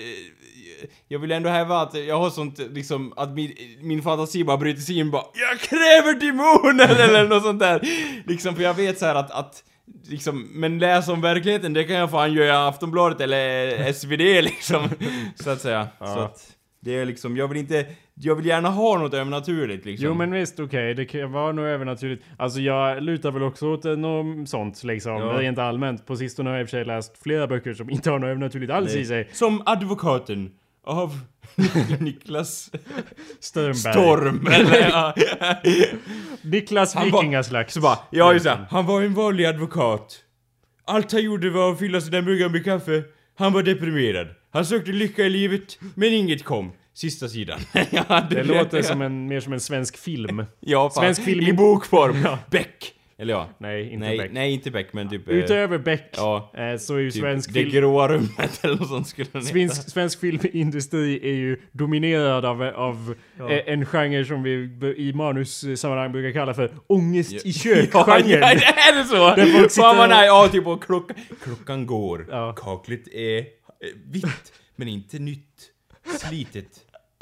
jag vill ändå hävda att jag har sånt liksom, att min, min fantasi bara bryter sig in bara Jag kräver demoner *laughs* eller något sånt där. Liksom, för jag vet så här att, att Liksom, men läsa om verkligheten, det kan jag fan göra i Aftonbladet eller SvD *laughs* liksom. Så att säga. Ja. Så att, det är liksom, jag vill inte, jag vill gärna ha något övernaturligt liksom. Jo men visst, okej, det kan vara nog övernaturligt. Alltså jag lutar väl också åt eh, något sånt liksom, Ja. rent allmänt. På sistone har jag i och för sig läst flera böcker som inte har något övernaturligt alls Nej. i sig. Som advokaten av *laughs* Niklas Strömberg. Storm, *laughs* eller ja. *laughs* Niklas Vikingaslags. Så bara, ja just det, han var en vanlig advokat. Allt han gjorde var att fylla sina muggar med kaffe. Han var deprimerad. Han sökte lycka i livet, men inget kom. Sista sidan. ja, Det låter som en, mer som en svensk film. Ja, fan. svensk film I i- bokform. Ja. Beck. Eller ja. Nej, inte nej, Beck. nej, inte Beck, men typ... eh, Utöver Beck ja. eh, så är ju typ svensk, Det film, gråa rummet *laughs* eller något sånt skulle den heta. svensk, svensk filmindustri är ju dominerad av, av Ja. eh, en genre som vi i manussammanhang brukar kalla för ångest i *laughs* Ja, kök-genren. ja, är det så? Där folk sitter- Fan vad nej, ja typ och klockan, klockan går, Ja. kaklet är eh, vitt, men inte nytt, slitet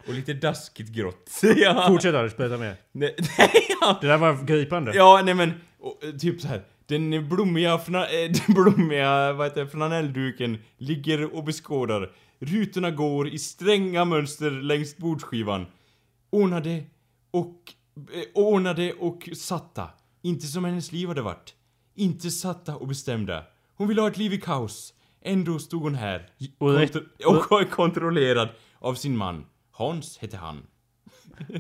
och lite daskigt grått. *laughs* ja. Fortsätt Anders, berätta mer. Nej, nej, ja. Det där var gripande. ja, nej men, och, eh, typ så här. Den blommiga, fna, eh, *laughs* den blommiga vad heter, det, flanellduken ligger och beskådar. Rutorna går i stränga mönster längs bordsskivan. Ordnade och... Eh, ordnade och satta. Inte som hennes liv hade varit. Inte satta och bestämda. Hon ville ha ett liv i kaos. Ändå stod hon här. Kontro- *laughs* och kontrollerad av sin man. Hans hette han.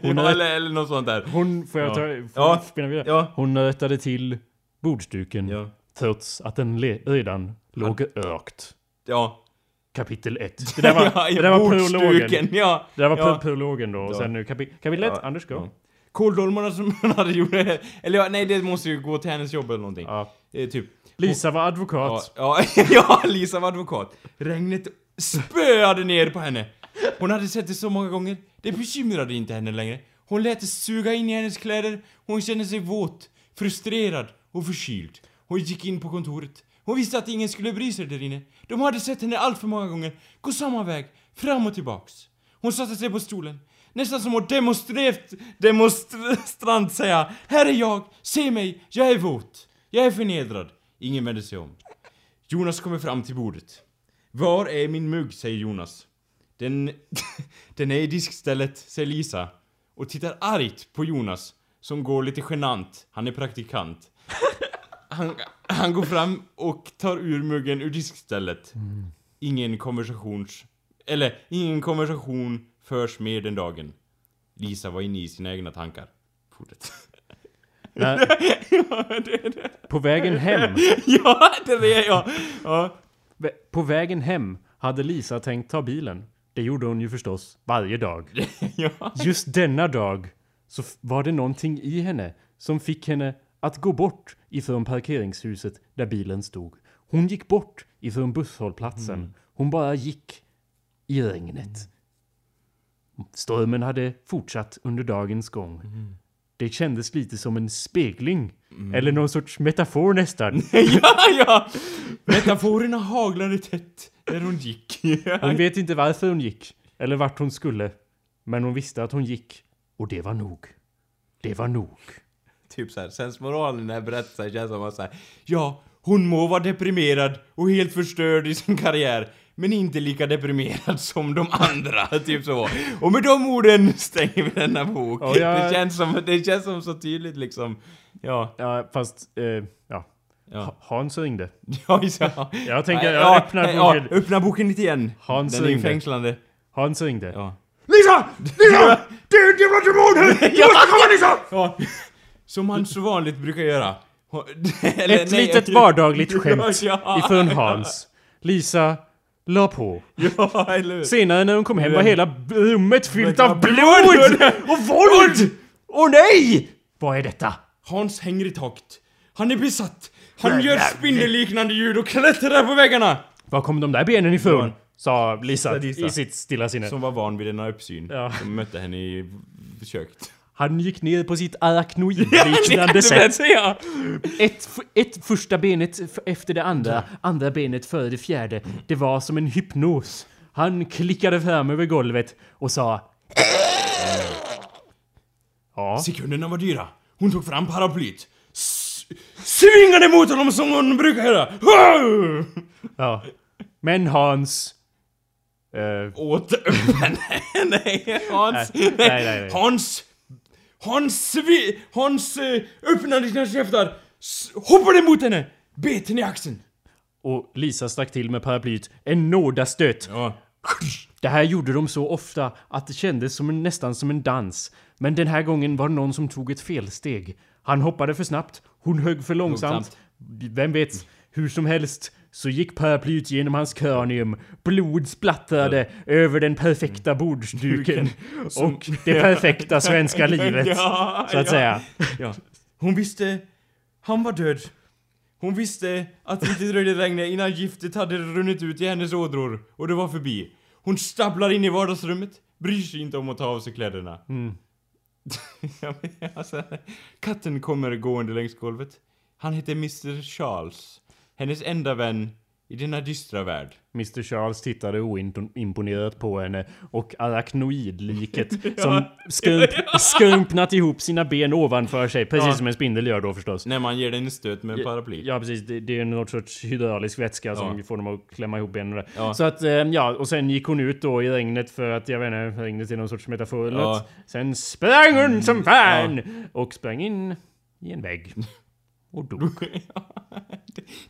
Hon ja, eller, eller något sånt där. Hon, får jag Ja. ta, får Ja. jag spinna vidare? Ja. Hon rättade till bordsduken. Ja. Trots att den redan låg ökt. Ja. Kapitel 1. Det där var, *laughs* ja, det där var prologen. Ja. Det där var ja. pro- prologen då. Och Ja. sen nu kapi- kapitel 1. Ja. Anders, go. Ja. Kåldolmarna som *laughs* hon hade gjort, eller ja, nej det måste ju gå till hennes jobb eller någonting. Ja. Eh, typ. Lisa var Ja, advokat. ja, *laughs* ja, Lisa var advokat. Regnet spöade ner på henne. Hon hade sett det så många gånger. Det bekymrade inte henne längre. Hon lät det suga in i hennes kläder. Hon kände sig våt, frustrerad och förkyld. Hon gick in på kontoret. Hon visste att ingen skulle bry sig där inne. De hade sett henne allt för många gånger gå samma väg, fram och tillbaks. Hon satte sig på stolen. Nästan som att demonstrerat, demonstrant säga Här är jag, se mig, jag är våt. Jag är förnedrad. Ingen vände sig om. Jonas kommer fram till bordet. Var är min mugg, säger Jonas. Den... *laughs* den är i diskstället, säger Lisa. Och tittar argt på Jonas, som går lite genant. Han är praktikant. *laughs* Han, han går fram och tar ur muggen ur diskstället. Ingen konversations... Eller, ingen konversation förs mer den dagen. Lisa var inne i sina egna tankar. Fortsätt. *laughs* När, ja, det det. på vägen hem. Ja, det är jag. Ja. På vägen hem hade Lisa tänkt ta bilen. Det gjorde hon ju förstås varje dag. *laughs* ja. Just denna dag så var det någonting i henne som fick henne att gå bort ifrån parkeringshuset där bilen stod. Hon gick bort ifrån busshållplatsen. Hon bara gick i regnet. Stormen hade fortsatt under dagens gång. Det kändes lite som en spegling. Eller någon sorts metafor nästan. *laughs* ja, ja! Metaforerna haglade tätt där hon gick. *laughs* Hon vet inte varför hon gick. Eller vart hon skulle. Men hon visste att hon gick. Och det var nog. Det var nog. typ såhär, sensmoralen i den här berättelsen känns som att såhär, ja, hon må vara deprimerad och helt förstörd i sin karriär, men inte lika deprimerad *laughs* som de andra, *laughs* typ så. Och med de orden stänger vi denna bok. Ja, Det, känns som, det känns som så tydligt liksom. Ja, Ja, fast... Eh, ja. ja. Hans ringde. *laughs* Ja, ja. Jag tänker, Nej, jag ja, öppnar nej, boken. Ja, öppna boken lite igen. Hans Den är ju ringde. fängslande. Hans ringde. Ja. Lisa! Lisa! Det är ett jävla demon här! Du måste komma Lisa! ja. Som han så vanligt brukar göra. Ett litet vardagligt skämt ifrån Hans. Lisa la på. *laughs* Ja, eller hur? Senare när hon kom hem var hela rummet fyllt av *laughs* blod och våld! Åh nej! Vad är detta? Hans hänger i taket. Han är besatt. Han gör spindelliknande ljud och klättrar på väggarna. Var kom de där benen ifrån? Sa Lisa Lisa. i sitt stilla sinne. Som var van vid denna uppsyn. Ja. Som mötte henne i köket. Han gick ner på sitt arachnoidliknande *laughs* sätt. säga. Ett, ett första benet efter det andra, andra benet före det fjärde. Det var som en hypnos. Han klickade fram över golvet och sa... Ja, Sekunderna var dyra. Hon tog fram paraplyet. Svingade mot honom som hon brukar göra. *laughs* ja. Men Hans... eh, Åt *laughs* öppen. nej, Hans. Nej, nej, nej. Hans. Hans svi... Hans eh, öppnade sina käftar. Hoppade mot henne. Bet henne i axeln. och Lisa stack till med paraplyet. En nådastöt. Ja. Det här gjorde de så ofta att det kändes som en, nästan som en dans. Men den här gången var det någon som tog ett felsteg. Han hoppade för snabbt, hon högg för. Långsamt. Vem vet, hur som helst så gick paraplyet genom hans kranium. Blod splattrade över den perfekta bordsduken. *laughs* och det perfekta svenska *laughs* livet. Ja, så att ja. säga. Ja. Hon visste... Han var död. Hon visste att det inte dröjde länge innan giftet hade runnit ut i hennes ådror och det var förbi. Hon stapplar in i vardagsrummet, bryr sig inte om att ta av sig kläderna. *laughs* ja, men alltså, katten kommer gående längs golvet. Han heter Mr Charles. Hennes enda vän i denna dystra värld. Mr Charles tittade oimponerat på henne och arachnoidliket *laughs* som skrump, *laughs* skrumpnat ihop sina ben ovanför sig, precis Ja. som en spindel gör då förstås. När man ger den en stöt med en paraply. Ja precis, det, det är något sorts hydraulisk vätska som Ja. får dem att klämma ihop benen. Ja. Så att, eh, ja, och sen gick hon ut då i regnet för att, jag vet inte, regnet är någon sorts metafor eller Ja. något. Sen sprang hon som fan! Och sprang in i en vägg. *laughs* Och dog. *laughs*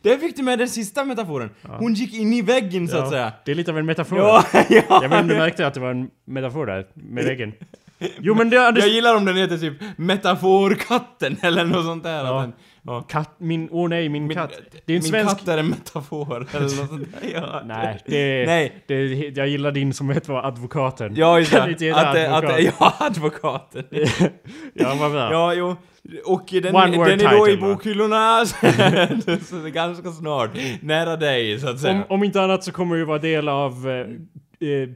Där fick du med den sista metaforen. Hon gick in i väggen så att säga. Det är lite av en metafor. Ja, *laughs* ja. Jag vet inte om du märkte att det var en metafor där, med väggen. Jo men det... Anders, Jag gillar om den heter typ Metaforkatten eller något sånt där. Ja. Att den, ja. Katt, min, åh nej, min, Min- katt. Det är en Min svensk... katt är en metafor eller något sånt där. Ja. Nej, det, Nej. det, jag gillar din som heter advokaten. Ja, just det. *laughs* Att, det- att, advokat. det- ja, advokaten. *laughs* ja, vad bra. Ja, jo. Och den, One den är då i title, bokhyllorna, *laughs* så ganska snart. Nära dig, så att säga. Om, om inte annat så kommer det ju vara del av... Eh, eh,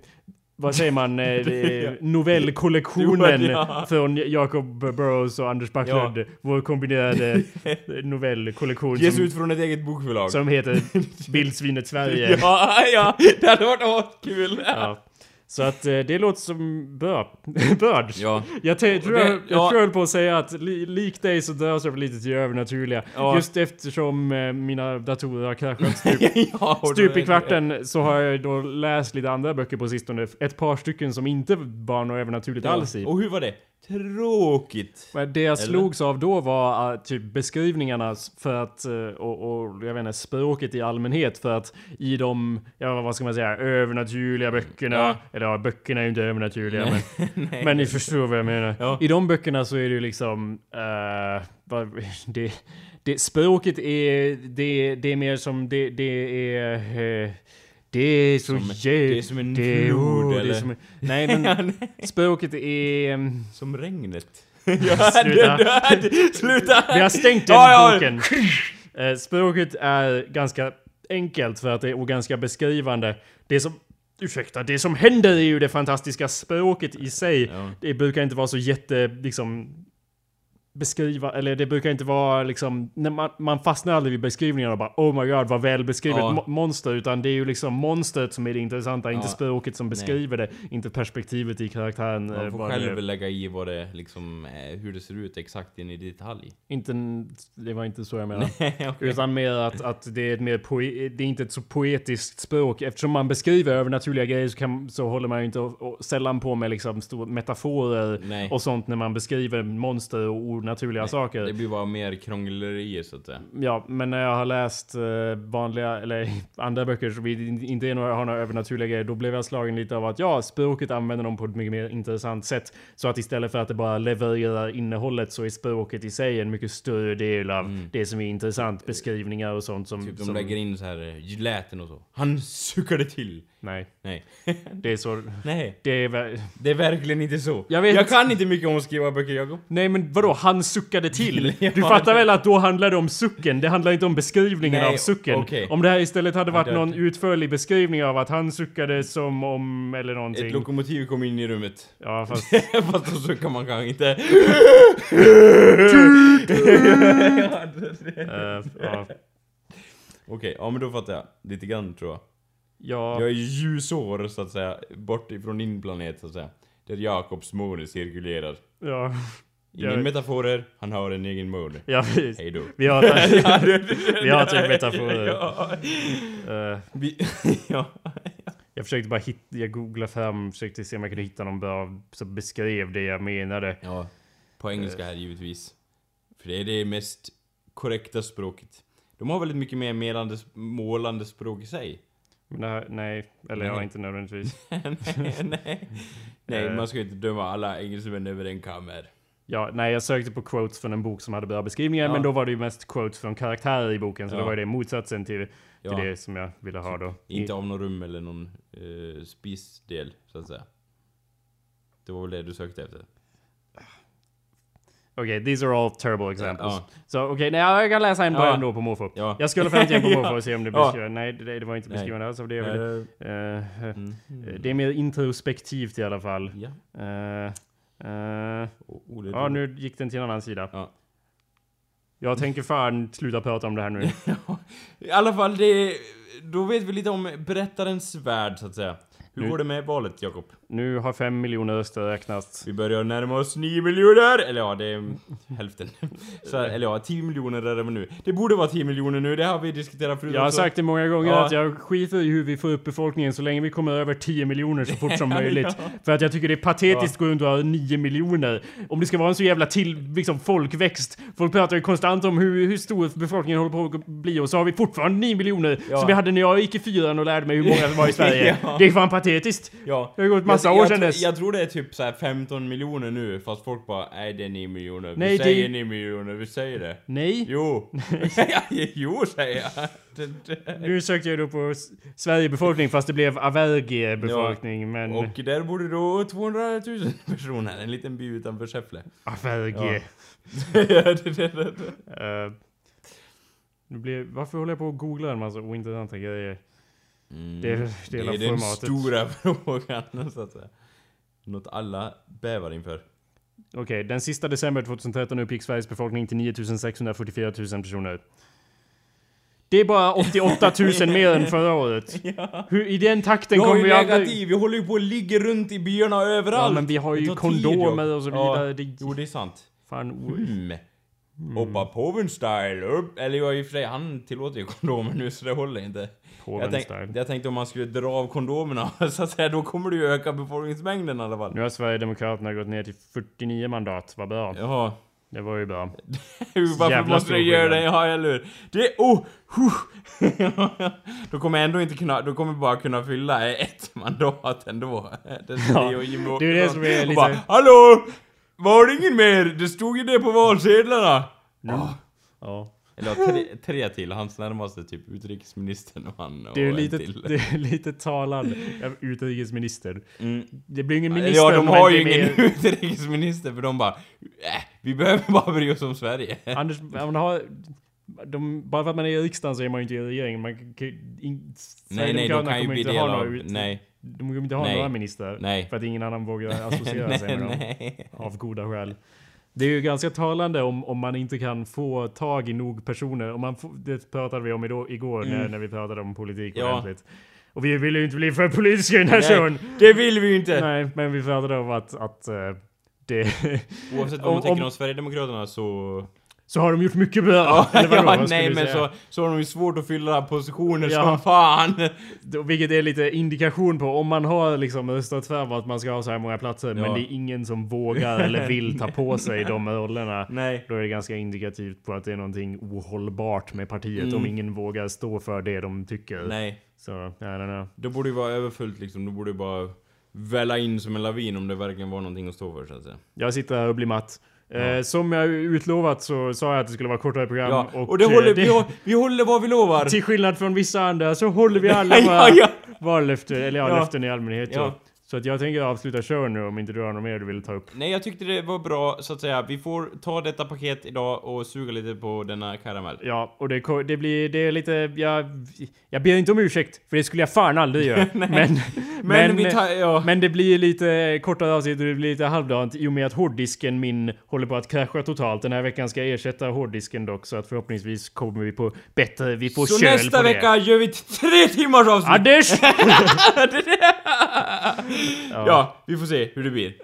vad säger man? *laughs* Eh, eh, novellkollektionen Ja. från Jacob Burrows och Anders Backlund. Vår kombinerade *laughs* novellkollektion Ges ut från ett eget bokförlag. som heter *laughs* Bildsvinet Sverige. Ja, ja, det hade varit askul. Ja. Så att eh, det låter som börd. *laughs* börd. Ja. Jag, tror jag, jag ja. tror på att säga att li, lik dig så dras jag lite till det övernaturliga. Ja. Just eftersom eh, mina datorer har kraschat *laughs* stup, ja, stup i kvarten så har jag då läst lite andra böcker på sistone. Ett par stycken som inte var något övernaturligt alls i. Och hur var det? Tråkigt. Men det jag slogs av då var uh, typ beskrivningarna för att, uh, och, och jag vet inte, språket i allmänhet för att i de, ja vad ska man säga, övernaturliga böckerna, Ja. eller ja, böckerna är ju inte övernaturliga Nej. men, *laughs* men ni förstår vad jag menar. Ja. I de böckerna så är det ju liksom, uh, vad, *laughs* det, det, språket är, det, det är mer som, det, det är, uh, det är så Som- det är som en flod, eller? som, Nej men *laughs* språket är... Som regnet. *laughs* Sluta. *laughs* Sluta! Vi har stängt den Ja, ja. boken. Eh, språket är ganska enkelt för att det är ganska beskrivande. Det som, ursäkta, det som händer är ju det fantastiska språket i sig. Ja. Det brukar inte vara så jätte, liksom, beskriva, eller det brukar inte vara liksom, man, man fastnar aldrig vid beskrivningarna och bara oh my god vad väl beskrivet Ja. mo- monster, utan det är ju liksom monstret som är det intressanta, inte Ja. språket som beskriver det, inte perspektivet i karaktären. eh, Man får vad det- själv lägga i vad det liksom, eh, hur det ser ut exakt in i detalj. Inte, det var inte så jag menade. *laughs* Okej. Utan mer att, att det är ett mer poe- det är inte ett så poetiskt språk. Eftersom man beskriver övernaturliga grejer så, kan, så håller man ju inte och, och sällan på med liksom stora metaforer Nej. och sånt när man beskriver monster och onaturliga saker. Det blir bara mer krånglerier så att säga. Ja, men när jag har läst eh, vanliga, eller *laughs* andra böcker som inte är några, har några övernaturliga grejer, då blev jag slagen lite av att ja, språket använder de på ett mycket mer intressant sätt. Så att istället för att det bara levererar innehållet så är språket i sig en mycket större del av det som är intressant. Beskrivningar och sånt som... Mm. Typ de som lägger in så här eh, läten och så. Han suckade till. Nej, Nej. *laughs* det är så... Nej. Det är. Det är verkligen inte så. Jag vet jag kan inte mycket om att skriva böcker, Jakob. Nej men vadå, han suckade till? *laughs* Du fattar väl att då handlar det om sucken? Det handlar inte om beskrivningen Nej, av sucken. okej. Om det här istället hade varit någon utförlig beskrivning av att han suckade som om, eller någonting. Ett lokomotiv kom in i rummet. Ja fast... *laughs* Fast då suckar man kanske inte. *laughs* ja. Okej, ja men då fattar jag. Lite grann tror jag. Ja, Jag är ljusår så att säga, bort ifrån din planet så att säga. Där Jakobs måne cirkulerar. ja, Ingen Jag- metaforer, han har en egen måne. ja precis. Hej då. Vi har, *laughs* *laughs* vi har typ metaforer. Ja. Vi, *laughs* ja. jag försökte bara hitta, jag googlade fram, försökte se om jag kunde hitta någon bra som beskrev det jag menade. ja. På engelska här givetvis. För det är det mest korrekta språket. De har väldigt mycket mer målande, målande språk i sig. Här, nej, eller ja, Nej. inte nödvändigtvis. nej, nej. Nej, man ska inte döma alla engelsmän över en kam här. Ja, nej, jag sökte på quotes från en bok som hade bra beskrivningar, Ja. men då var det ju mest quotes från karaktärer i boken, så Ja. då var det motsatsen till, till Ja. det som jag ville ha då. Inte av någon rum eller någon eh, spisdel, så att säga. Det var väl det du sökte efter? Okej, these are all terrible examples. Ja. Så okej, nej, jag kan läsa en Ja. början då på måfå. Ja. Jag skulle fram till en på *laughs* Ja. måfå och se om det Ja. beskriver. Nej, det, det var inte beskrivande alls av det eh, mm. det är mer introspektivt i alla fall. Ja. Eh, eh, oh, det är ja, nu gick den till en annan sida. Ja. Jag tänker fan sluta prata om det här nu. *laughs* I alla fall, det... Då vet vi lite om berättarens värld, så att säga. Hur Nu- går det med valet, Jakob? Nu har fem miljoner röster räknats. Vi börjar närma oss 9 miljoner! Eller ja, det är hälften. *laughs* Så, eller ja, 10 miljoner är det nu. Det borde vara 10 miljoner nu, det har vi diskuterat förut Jag har också. sagt det många gånger Ja. att jag skiter i hur vi får upp befolkningen så länge vi kommer över 10 miljoner så fort som *laughs* möjligt. Ja. För att jag tycker det är patetiskt att gå runt och ha 9 miljoner. Om det ska vara en så jävla till, liksom folkväxt. Folk pratar ju konstant om hur, hur stor befolkningen håller på att bli och så har vi fortfarande 9 miljoner Ja. som vi hade när jag gick i fyran och lärde mig hur många det var i *laughs* Sverige. Ja. Det är fan patetiskt patetiskt. Ja. Det har gått massa jag, år jag, sedan dess. Jag tror det är typ så här 15 miljoner nu, fast folk bara Nej det är 9 miljoner. Vi Nej, det- säger 9 miljoner, vi säger det. Nej. Jo. *laughs* jo säger jag. Det, det. Nu sökte jag då på Sverigebefolkning fast det blev Avergie-befolkning, men... Och där bor det då 200 000 *laughs* personer, en liten by utanför Säffle. Avergie. Ja, det, det, det, det. Eh, nu blir, varför håller jag på att googla en massa ointressanta grejer? Mm. Det är Det är den formatet. stora *laughs* frågan, så att säga. Något alla bävar inför. Okej, den sista december 2013 uppgick Sveriges befolkning till 9644 000 personer. Det är bara 88 000 *laughs* mer än förra året. Ja. Hur, I den takten Vi har kommer vi aldrig... i, vi håller ju på att ligga runt i byarna överallt. Ja, men vi har ju tid, kondomer Jobb. och så Ja. vidare. Det, Jo, det är sant. fan, o- Mm. Hoppa påven style upp. Eller ja, i och för sig, han tillåter ju kondomer nu så det håller inte. Jag, tänk, jag tänkte om man skulle dra av kondomerna, *laughs* så att säga, då kommer det ju öka befolkningsmängden i alla fall. Nu har Sverigedemokraterna gått ner till 49 mandat. Vad bra. Jaha. Det var ju bra. *laughs* Varför Jävla måste du göra det? Ja, eller hur? Det är... Oh! *laughs* Då kommer jag ändå inte kunna... Då kommer jag bara kunna fylla ett mandat ändå. Det är Ja, jag och Jimmie det är det som är lite- Bara, Hallå! Var det ingen mer? Det stod ju det på valsedlarna. Ah. Ja. Eller ja, tre, tre till. Hans närmaste typ utrikesministern och han och Det är lite, till. det är lite talande. Ja, Utrikesminister. Mm. Det blir ingen minister Ja, de har ju ingen med- *laughs* utrikesminister för de bara... Äh, vi behöver bara bry oss om Sverige. Anders, man har... De, bara för att man är i riksdagen så är man ju inte i regeringen. Man kan, in, Nej, nej, de kan ju bli inte del ha några av... ut- Nej. De kommer inte ha Nej. några ministrar. Nej. För att ingen annan vågar *laughs* associera sig nej, med dem. Av goda skäl. Det är ju ganska talande om, om man inte kan få tag i nog personer. Om man får, det pratade vi om idag, igår när, Mm. när vi pratade om politik Ja. ordentligt. Och vi vill ju inte bli för politiska i den här Nej, showen. Det vill vi ju inte! Nej, men vi pratade om att, att eh, det... Oavsett vad *laughs* Om- man tycker om- om Sverigedemokraterna så... så har de gjort mycket bra. Ja, Eller vadå, *laughs* ja nej men så, så har de ju svårt att fylla positioner Ja. som fan! *laughs* Vilket är lite indikation på om man har liksom röstat för att man ska ha så här många platser men Ja. det är ingen som vågar eller vill ta på *laughs* sig de rollerna. Nej. Då är det ganska indikativt på att det är någonting ohållbart med partiet Mm. om ingen vågar stå för det de tycker. Nej. Så, I don't know. Det borde ju vara överfullt liksom, då borde det bara välla in som en lavin om det verkligen var någonting att stå för så att säga. Jag sitter här och blir matt. Eh, som jag utlovat så sa jag att det skulle vara kortare program. Ja, och, och det eh, håller, vi, hå- vi håller vad vi lovar! Till skillnad från vissa andra så håller vi alla våra *laughs* ja, ja. vallöften, eller ja, Ja. löften i allmänhet. Ja. Så att jag tänker avsluta showen nu om inte du har något mer du vill ta upp. Nej, jag tyckte det var bra, så att säga. Vi får ta detta paket idag och suga lite på denna karamell. Ja, och det, det blir, det är lite, jag, jag ber inte om ursäkt, för det skulle jag fan aldrig göra. *laughs* men, men, Men, vi tar, ja. men det blir lite kortare avsnitt och det blir lite halvdant i och med att hårddisken min håller på att krascha totalt. Den här veckan ska jag ersätta hårddisken dock, så att förhoppningsvis kommer vi på bättre, vi får Så köl nästa på det. vecka gör vi tre timmars avsnitt! Anders! *laughs* ja. vi får se hur det blir. *laughs*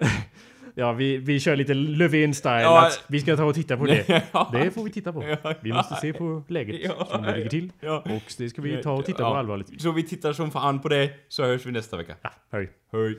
Ja, vi, vi kör lite Löfven-style. Ja. att vi ska ta och titta på det. *laughs* Ja. Det får vi titta på. Vi måste se på läget Ja. som det ligger till. Och det ska vi ta och titta på allvarligt. Så vi tittar som fan på det, så hörs vi nästa vecka. Ja, hej. Hej!